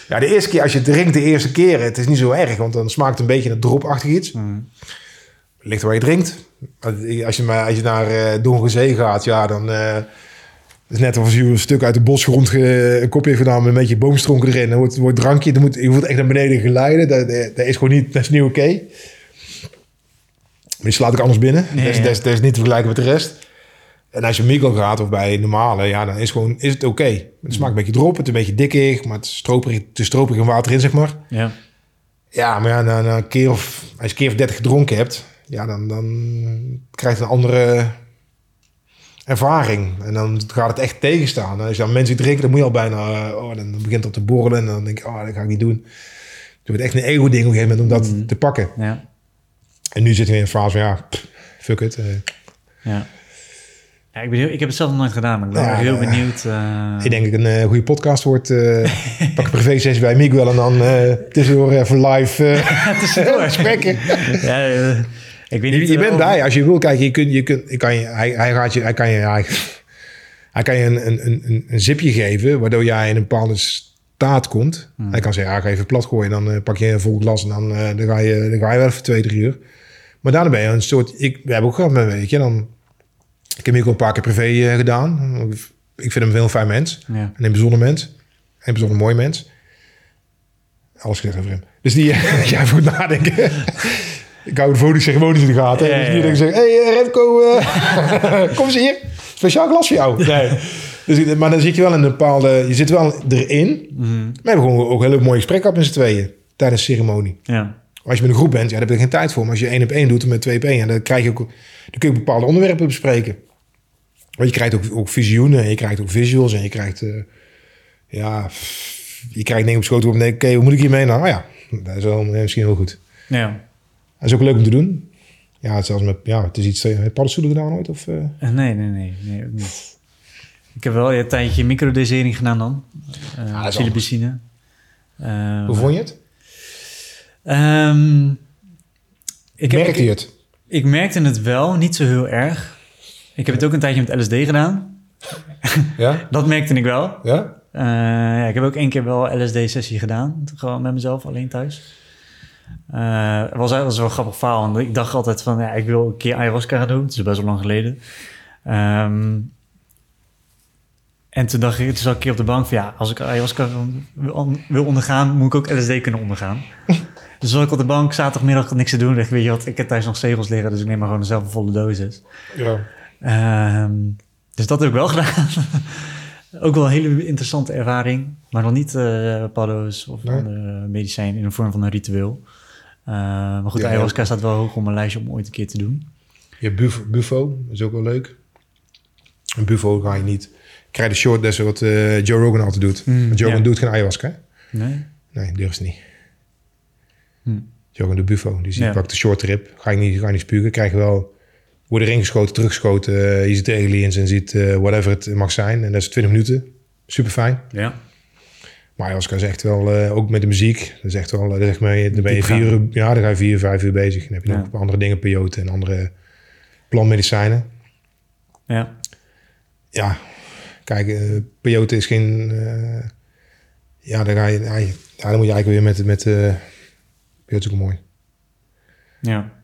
Ja. de eerste keer, als je drinkt de eerste keer, het is niet zo erg, want dan smaakt het een beetje naar dropachtig iets. Mm. ligt waar je drinkt. Als je, maar, als je naar uh, Zee gaat, ja, dan... Uh, is net als je een stuk uit de bosgrond ge, een kopje gedaan met een beetje boomstronken erin. Dan wordt, wordt drankje, dan moet, je wordt echt naar beneden geleiden. Dat, dat, is gewoon niet, dat is niet oké. Okay. Maar je slaat ik anders binnen. Nee, dat, is, dat, is, dat, is, niet te vergelijken met de rest. En als je mikkel gaat of bij normale, ja, dan is, gewoon, is het oké. Okay. Het smaakt een beetje drop, het is een beetje dikkig, maar het is stroperig, is stroperig en water in, zeg maar. Ja. Ja, maar ja, na, na een keer of, als je een keer of dertig gedronken hebt, ja, dan, dan krijg je een andere ervaring. En dan gaat het echt tegenstaan. En als je dan mensen drinken, dan moet je al bijna, oh, dan begint het te borrelen. En dan denk ik, oh, dat ga ik niet doen. Het wordt echt een ego-ding op een gegeven moment om dat mm. te pakken. Ja. En nu zitten we in een fase van, ja, fuck it. Uh. Ja. Ja, ik, ben heel, ik heb het zelf nog nooit gedaan, maar ik ben ja, heel benieuwd. Uh... Ik denk dat een uh, goede podcast wordt. Uh, pak een privé sessie bij Miguel en dan tussendoor even live tussendoor gesprekken. ja, ik weet niet. Je, je bent bij als je wil. Kijk, je kunt, je kunt, kan je, hij, hij, gaat je, hij kan je, hij, hij kan je een, een, een, een zipje geven, waardoor jij in een bepaalde staat komt. Hmm. Hij kan zeggen, ja, ga even plat gooien, dan pak je een vol glas en dan, dan, ga je, dan ga je wel even twee, drie uur. Maar daarna ben je een soort, ik, we hebben ook gehad met een weekje, dan ik heb hem ook een paar keer privé uh, gedaan. Ik vind hem een heel fijn mens. Ja. En een bijzonder mens. Een bijzonder mooi mens. Alles gezegd over hem. Dus die, uh, ja, voor nadenken. Ik hou de votingceremonies in de gaten. Ja, ja, ja. Dus zeggen, hé hey, eh, Remco, uh, kom eens hier. Speciaal glas voor jou. Nee. Dus, maar dan zit je wel in een bepaalde... Je zit wel erin. Mm. We hebben gewoon ook een hele mooie gesprek gehad met z'n tweeën. Tijdens de ceremonie. Ja. Als je met een groep bent, ja, daar heb je geen tijd voor. Maar als je één op één doet met twee op één... Ja, dan, krijg je ook, dan kun je bepaalde onderwerpen bespreken. Want je krijgt ook, ook visioenen, en je krijgt ook visuals en je krijgt, uh, ja, je krijgt dingen op schoot op en denk, oké, okay, hoe moet ik hiermee? Nou ja, dat is wel misschien heel goed. Ja. Dat is ook leuk om te doen. Ja, zelfs met, ja, het is iets, heb je paddenstoelen gedaan ooit? Of, uh? Nee, nee, nee, nee, ook niet. Ik heb wel een tijdje microdosering gedaan dan. Uh, ja. Uh, Hoe vond je het? Um, ik Merkte je het? Ik merkte het wel, niet zo heel erg. Ik heb het ook een tijdje met LSD gedaan. Ja? dat merkte ik wel. Ja? Uh, ja, ik heb ook één keer wel LSD-sessie gedaan. Gewoon met mezelf, alleen thuis. Uh, het was, was wel een grappig verhaal. Want ik dacht altijd van, ja, ik wil een keer ayahuasca gaan doen. Het is best wel lang geleden. Um, en toen dacht ik, toen zat ik een keer op de bank van, ja, als ik ayahuasca wil ondergaan, moet ik ook LSD kunnen ondergaan. dus zat ik op de bank, zaterdagmiddag niks te doen. Dacht, weet je wat, ik heb thuis nog zegels liggen, dus ik neem maar gewoon dezelfde volle dosis. Ja. Um, dus dat heb ik wel gedaan. ook wel een hele interessante ervaring. Maar nog niet uh, paddo's of nee. andere medicijn in de vorm van een ritueel. Uh, maar goed, ja, ayahuasca staat wel hoog op mijn lijstje om ooit een keer te doen. Je hebt bufo, bufo is ook wel leuk. Een bufo ga je niet... Krijg de short, is wat uh, Joe Rogan altijd doet. Mm, Want Joe Rogan ja. doet geen ayahuasca, Nee? Nee, durft niet. Hm. Joe Rogan de bufo. Dus je ja. pakt de short trip. Ga je niet, ga je niet spugen. Krijg je wel worden erin geschoten, teruggeschoten. Uh, je ziet de aliens en ziet uh, whatever het mag zijn. En dat is 20 minuten. Super fijn. Ja. Maar als is echt wel, uh, ook met de muziek, dat is echt wel, dat zeg maar, dan ben je vier uur, ja, dan ga je vier, vijf uur bezig. Dan heb je ja. nog andere dingen, peyote en andere plantmedicijnen. Ja. Ja, kijk, uh, peyote is geen, uh, ja, dan ga je, ja, dan moet je eigenlijk weer met, met uh, peyote is ook mooi. Ja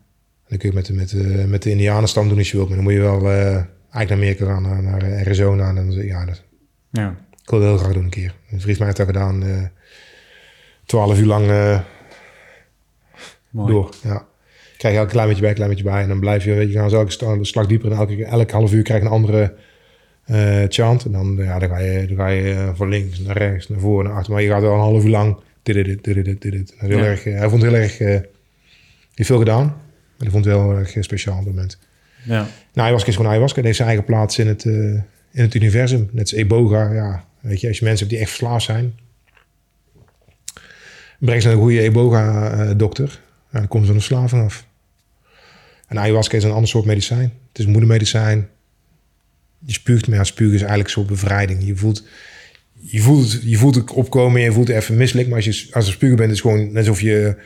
dan kun je met, met, met de Indianenstam doen als je wilt. Maar dan moet je wel eigenlijk naar Amerika gaan, naar, naar Arizona. En dan, ja, dat, ja. Ik wil heel graag doen een keer. Een vriend mij heeft dat gedaan. Uh, twaalf uur lang door. Ja. Krijg je elk klein beetje bij, klein beetje bij. En dan blijf je, weet je, gaan zo elke slag dieper. En elke, elk half uur krijg je een andere uh, chant. En dan, ja, dan ga je, dan ga je van links naar rechts, naar voren, naar achter. Maar je gaat wel een half uur lang. Dit, dit, dit, dit, dit, dit. Heel ja. erg, hij vond het heel erg... Uh, heeft veel gedaan. Maar ik vond het wel een erg speciaal moment. Ja. Nou, ayahuasca is gewoon ayahuasca. Het heeft zijn eigen plaats in het, uh, in het universum. Net als Eboga. Ja, weet je, als je mensen hebt die echt verslaafd zijn... breng ze naar een goede Eboga-dokter. En dan komen ze de verslaving af. En ayahuasca is een ander soort medicijn. Het is moedermedicijn. Je spuugt, maar ja, spugen is eigenlijk zo'n bevrijding. Je voelt, je voelt, je voelt het opkomen en je voelt het even misselijk. Maar als je als spugen bent, is het gewoon net alsof je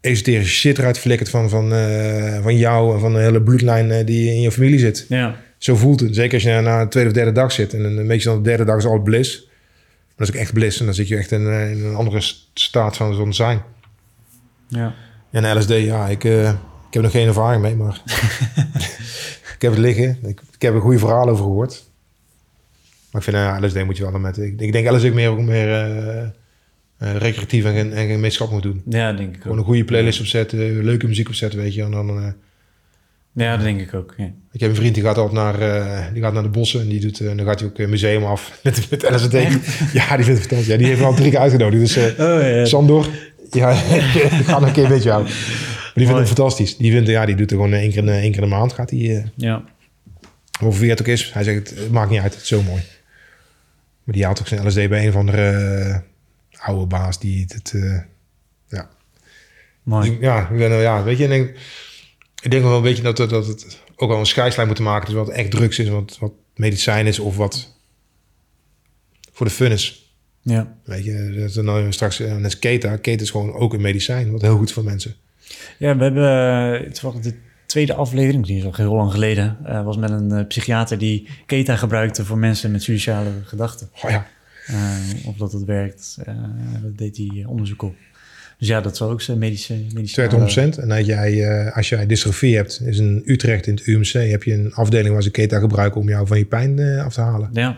esoterische shit eruit flikkert van, van, uh, van jou en van de hele bloedlijn uh, die in je familie zit. Ja. Zo voelt het. Zeker als je na de tweede of derde dag zit. En een beetje dan de derde dag is al bliss. Maar dat is ook echt bliss. En dan zit je echt in, in een andere staat van zo'n zijn. Ja. En LSD, ja, ik, uh, Ik heb nog geen ervaring mee, maar ik heb het liggen. Ik, ik heb er goede verhalen over gehoord. Maar ik vind, uh, LSD moet je wel met... Ik, ik denk LSD meer, meer uh, uh, recreatief en, en, en gemeenschap moet doen. Ja, denk ik Gewoon ook. een goede playlist opzetten, leuke muziek opzetten, weet je. En dan, Ja, dat denk ik ook. Ja. ik heb een vriend die gaat altijd naar, uh, die gaat naar de bossen en die doet, uh, dan gaat hij ook een museum af met, met LSD. Ja, die vindt het fantastisch. Ja, die heeft al drie keer uitgenodigd. Dus uh, Oh, ja. Sandor, ja, ik ga nog een keer met jou. Maar die vindt het fantastisch. Die, vindt, ja, die doet er gewoon één keer, één keer in de maand. Gaat hij, Ja. hoeveel wie het ook is. Hij zegt, het, maakt niet uit, het is zo mooi. Maar die haalt ook zijn LSD bij een van de oude baas die het... Ja. Mooi. Dus, ja, ik ben, ja, weet je, ik denk, ik denk wel een beetje dat, dat, dat het ook wel een scheidslijn moet maken. Dus wat echt drugs is, wat, wat medicijn is of wat voor de fun is. Ja. Weet je, dat er nou straks net als keta. Keta is gewoon ook een medicijn, wat heel goed voor mensen. Ja, we hebben het was de tweede aflevering, die is al heel lang geleden, uh, was met een uh, psychiater die keta gebruikte voor mensen met suiciale gedachten. Oh ja. Uh, of dat het werkt, dat deed hij onderzoek op. Dus ja, dat zou ook zijn medische... medische 200%. En als jij, uh, als jij dystrofie hebt, is in Utrecht in het UMC, heb je een afdeling waar ze keta gebruiken om jou van je pijn uh, af te halen. Ja.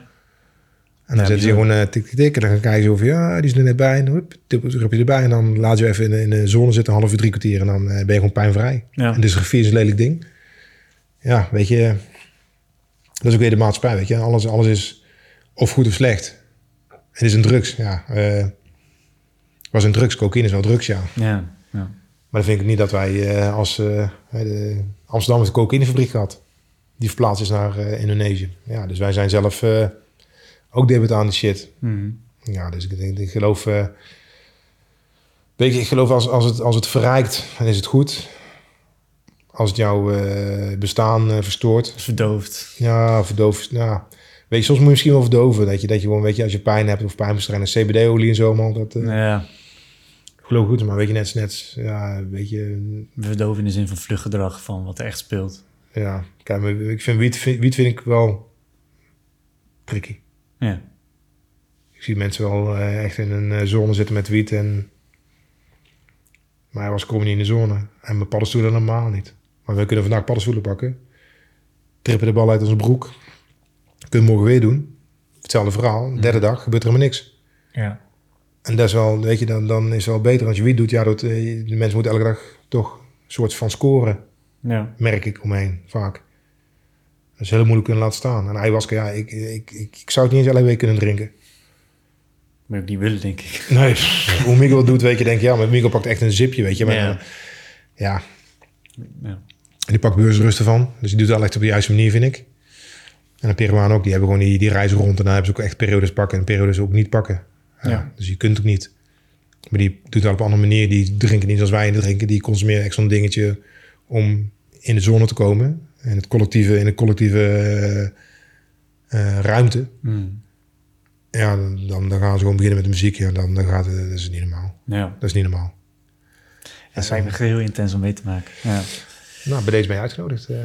En dan ja, zetten ze gewoon uh, tik, tik, tik. En dan kijken ze of ja, die is er net bij. En hup, heb je erbij. En dan laat je even in, in de zone zitten, een half uur, drie kwartier. En dan ben je gewoon pijnvrij. Ja. En dystrofie is een lelijk ding. Ja, weet je. Dat is ook weer de maatschappij, weet je. Alles, alles is of goed of slecht. Het is een drugs, ja. Uh, was een drugs, cocaïne is wel drugs, ja. Ja, ja. Maar dan vind ik niet dat wij uh, als uh, de Amsterdam een cocaïnefabriek gehad. Die verplaatst is naar uh, Indonesië. Ja, dus wij zijn zelf ook debet aan die shit. Mm. Ja, dus ik, ik, ik geloof... weet je, ik geloof als, als, het, als het verrijkt, dan is het goed. Als het jouw bestaan verstoort. Verdoofd. Ja, verdoofd. Ja. Weet je, soms moet je misschien wel verdoven. Dat je, dat je gewoon, weet je, als je pijn hebt of pijnbestrijding, CBD-olie en zo, man. Dat, ja. Geloof goed, maar weet je, net, net ja, weet je... Verdoven in de zin van vluchtgedrag van wat er echt speelt. Ja, kijk, maar ik vind wiet, vind, wiet vind ik wel tricky. Ja. Ik zie mensen wel uh, echt in een uh, zone zitten met wiet en... Maar hij was kom niet in de zone. En mijn paddenstoelen helemaal niet. Maar we kunnen vandaag paddenstoelen pakken. Trippen de bal uit onze broek. Kunnen morgen weer doen. Hetzelfde verhaal. De derde dag gebeurt er helemaal niks. Ja. En dat is wel, weet je, dan, dan is het wel beter als je wiet doet. Ja, dat, de mensen moeten elke dag toch een soort van scoren. Ja. Merk ik omheen, vaak. Dat is heel moeilijk kunnen laten staan. En ayahuasca, ja, ik, ik, ik, ik zou het niet eens alle week kunnen drinken. Maar ook niet willen, denk ik. Nee, hoe Miguel het doet, weet je, denk je, ja, maar Miguel pakt echt een zipje, weet je. Maar, Ja. ja. Ja. En die pakt beursrust ervan. Dus die doet het al echt op de juiste manier, vind ik. En de Peruanen ook, die hebben gewoon die, die reizen rond. En dan hebben ze ook echt periodes pakken en periodes ook niet pakken. Ja. Dus je kunt ook niet. Maar die doet dat op een andere manier. Die drinken niet zoals wij drinken. Die consumeren echt zo'n dingetje om in de zone te komen. In het collectieve, in de collectieve eh, eh, ruimte. Mm. Ja, dan, dan, gaan ze gewoon beginnen met de muziek. Ja, dan, dan gaat het, dat is niet normaal. ja. Dat is niet normaal. Dat lijkt me heel intens om mee te maken. Ja. Nou, bij deze ben je uitgenodigd. Eh,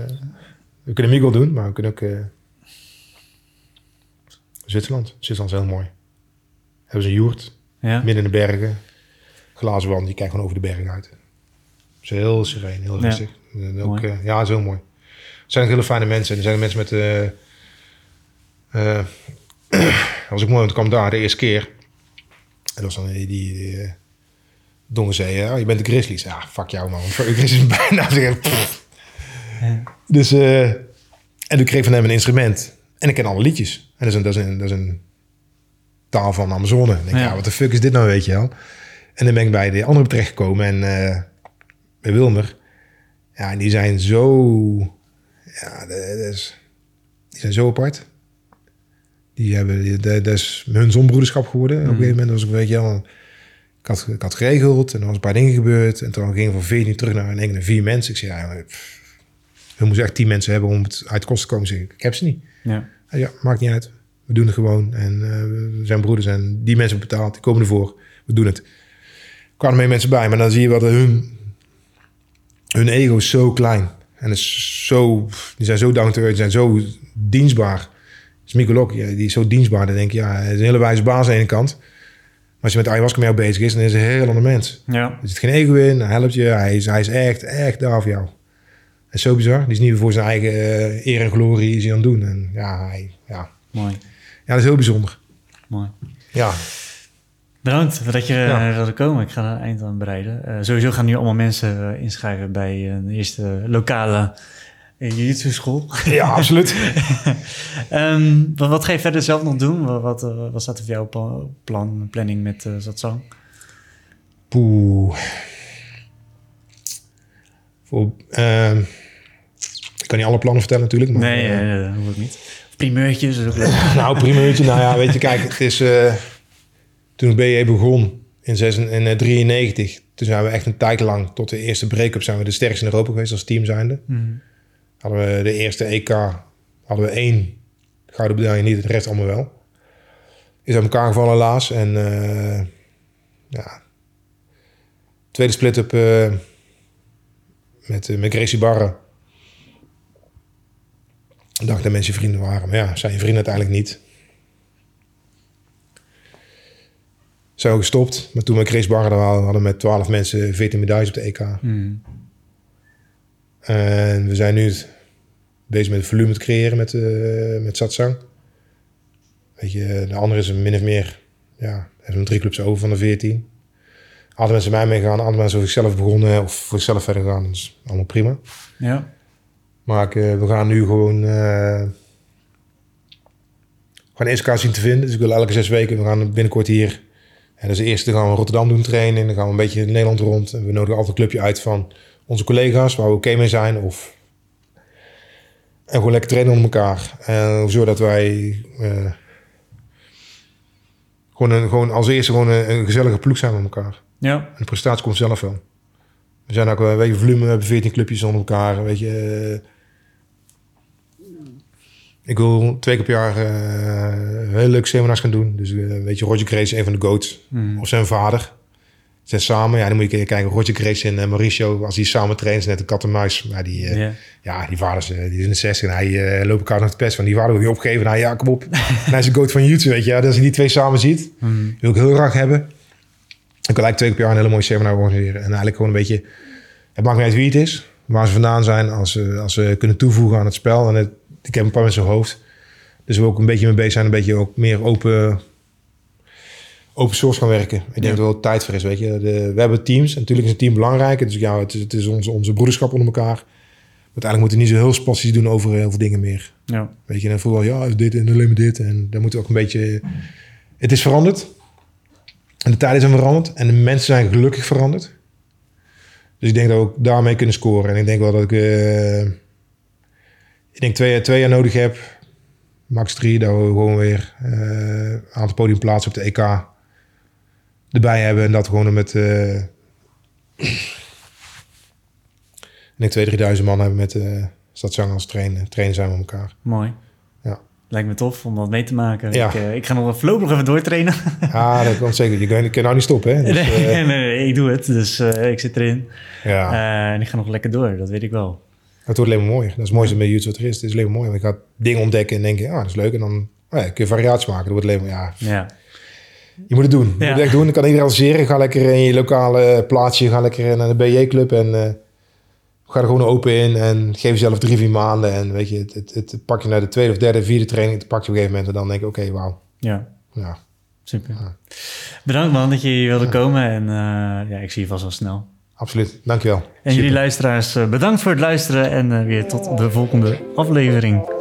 we kunnen Miguel doen, maar we kunnen ook... Zwitserland. Zwitserland is heel mooi. Hebben ze een joert, Ja. midden in de bergen. Glazen wand, die kijkt gewoon over de bergen uit. Is heel sereen, heel Ja. rustig. En ook, eh, ja, is heel mooi. Het zijn ook hele fijne mensen. Er zijn mensen met... eh eh, was ook mooi, want ik kwam daar de eerste keer. En dat was dan die... die Dongen zei, ja, je bent de Grizzlies. Ja, fuck jou man. De Grizzlies bijna. Ja. Dus, en toen kreeg ik van hem een instrument. En ik ken alle liedjes. En dat is een, dat is een, dat is een taal van Amazone. Ik denk, Ja. ja, wat de fuck is dit nou, weet je wel? En dan ben ik bij de andere terechtgekomen. En eh, bij Wilmer. Ja, en die zijn zo... Ja, dat, is, die zijn zo apart. Die hebben... Dat, is hun zonbroederschap geworden. Op een gegeven moment was ik, weet je wel... Ik had, ik had geregeld en er was een paar dingen gebeurd. En toen ging ik van 14 terug naar, naar vier mensen. Ik zei, ja, pff, we moeten echt 10 mensen hebben om het uit kosten te komen. Zeg ik, ik heb ze niet. Ja. Ja, maakt niet uit. We doen het gewoon. En we zijn broeders en die mensen betaald, die komen ervoor. We doen het. Er kwamen meer mensen bij, maar dan zie je wat hun, hun ego is zo klein. En is zo, die zijn zo down to earth, zijn zo dienstbaar. Dus ja, die is zo dienstbaar. Dan denk je, ja, hij is een hele wijze baas aan de ene kant. Maar als je met ayahuasca jou bezig is, dan is hij een heel ander mens. Ja. Er zit geen ego in, hij helpt je, hij is, hij is echt, echt daar voor jou. En zo bizar. Die is niet voor zijn eigen eh, eer en glorie is hij aan het doen. En ja, hij, ja. Mooi. Ja, dat is heel bijzonder. Mooi. Ja, Bedankt dat je Ja. er wilde komen. Ik ga er een eind aan bereiden. Eh, sowieso gaan nu allemaal mensen eh, inschrijven bij eh, de eerste lokale jiu-jitsu school. ja absoluut. Ehm, wat, wat ga je verder zelf nog doen? Wat, wat, eh, wat staat er voor jou op pla- plan, planning met uh, Satsang? Poeh. Voor, ehm, ik kan niet alle plannen vertellen natuurlijk. Maar, nee, eh, uh, dat hoef ik niet. Primeurtjes is ook leuk. nou, primeurtje. nou ja, weet je, kijk, het is... eh, toen BJ begon in 1993, toen zijn we echt een tijd lang, tot de eerste break-up, zijn we de sterkste in Europa geweest als team zijnde. Mm. Hadden we de eerste EK, hadden we één gouden medaille niet, de rest allemaal wel. Is uit elkaar gevallen helaas. En uh, ja, tweede split-up uh, met, uh, met Gracie Barre. Ik dacht dat mensen vrienden waren, maar ja, zijn je vrienden uiteindelijk niet. Zijn we gestopt. Maar toen we Chris Barre hadden we met 12 mensen 14 medailles op de EK. Mm. En we zijn nu bezig met het volume te creëren met, uh, met Satsang. Weet je, de andere is min of meer, ja, hebben drie clubs over van de 14. Andere mensen mij meegaan, andere mensen voor zichzelf begonnen of voor zichzelf verder gaan. Dat is allemaal prima. Ja. Maar uh, we gaan nu gewoon, uh, gewoon eerst elkaar zien te vinden. Dus ik wil elke zes weken, we gaan binnenkort hier. En dus de eerste gaan we Rotterdam doen trainen. Dan gaan we een beetje in Nederland rond. En we nodigen altijd een clubje uit van onze collega's, waar we oké okay mee zijn. Of... En gewoon lekker trainen onder elkaar. En zodat wij uh, gewoon, een, gewoon als eerste gewoon een, een, gezellige ploeg zijn met elkaar. Ja. En de prestatie komt zelf wel. We zijn ook een beetje volume, we hebben 14 clubjes onder elkaar. Weet je, uh, ik wil twee keer per jaar uh, heel leuke seminars gaan doen. Dus uh, weet je, Roger Grace is een van de goats. Mm. Of zijn vader. Zijn samen. Ja, dan moet je kijken. Roger Grace en uh, Mauricio, als die samen trainen, net een kat en muis. Maar die, uh, yeah. ja, die vader is, die is in de 60 en hij loopt elkaar nog het pest van. Die vader wil je opgeven. Nou ja, kom op. en hij is een goat van YouTube, weet je. Ja, als je die twee samen ziet, mm. wil ik heel graag hebben. Ik wil eigenlijk twee keer per jaar een hele mooie seminar organiseren. En eigenlijk gewoon een beetje... Het maakt niet uit wie het is. Waar ze vandaan zijn. Als ze, als ze kunnen toevoegen aan het spel. En het, ik heb een paar mensen in hoofd. Dus we ook een beetje mee bezig zijn. Een beetje ook meer open, open source gaan werken. Ik denk ja. dat er wel tijd voor is, weet je. De, we hebben teams. En natuurlijk is een team belangrijk. Dus ja, het is, het is onze, onze broederschap onder elkaar. Maar uiteindelijk moeten we niet zo heel spastisch doen over heel veel dingen meer. Ja. Weet je, en voetbal, ja, dit en alleen maar dit. En daar moeten we ook een beetje... Het is veranderd. En de tijden zijn veranderd. En de mensen zijn gelukkig veranderd. Dus ik denk dat we ook daarmee kunnen scoren. En ik denk wel dat ik... Uh, ik denk twee, twee jaar nodig heb. Max 3, dat we gewoon weer een aantal podiumplaatsen op de EK erbij hebben. En dat gewoon met... Uh, ik denk 2.000, 3.000 man hebben met uh, Stadzang als trainen. Trainen zijn we met elkaar. Mooi. Ja. Lijkt me tof om dat mee te maken. Ja. Ik, uh, ik ga nog voorlopig even doortrainen. Ja, dat komt zeker. Je kan, je kan nou niet stoppen, hè? Dus, nee, uh, nee, nee, ik doe het. Dus uh, ik zit erin. Ja. En ik ga nog lekker door, dat weet ik wel. Het wordt alleen maar mooi. Dat is het mooiste met YouTube wat er is. Het is alleen maar mooi. Want je gaat dingen ontdekken en denken, ah, dat is leuk. En dan oh ja, kun je variaties maken. Dat wordt alleen maar, ja. ja. Je moet het doen. Je Ja. moet het echt doen. Dan kan iedereen adviseren. Ga lekker in je lokale plaatsje. Ga lekker naar de BJ-club. En uh, ga er gewoon open in. En geef jezelf drie, vier maanden. En weet je, het, het, het pak je naar de tweede of derde, vierde training. Het pak je op een gegeven moment. En dan denk ik, oké, okay, wauw. Ja, Ja. super. Ja. Bedankt man dat je hier wilde komen. En uh, ja, ik zie je vast wel snel. Absoluut. Dankjewel. En jullie luisteraars, uh, bedankt voor het luisteren. En uh, weer tot de volgende aflevering.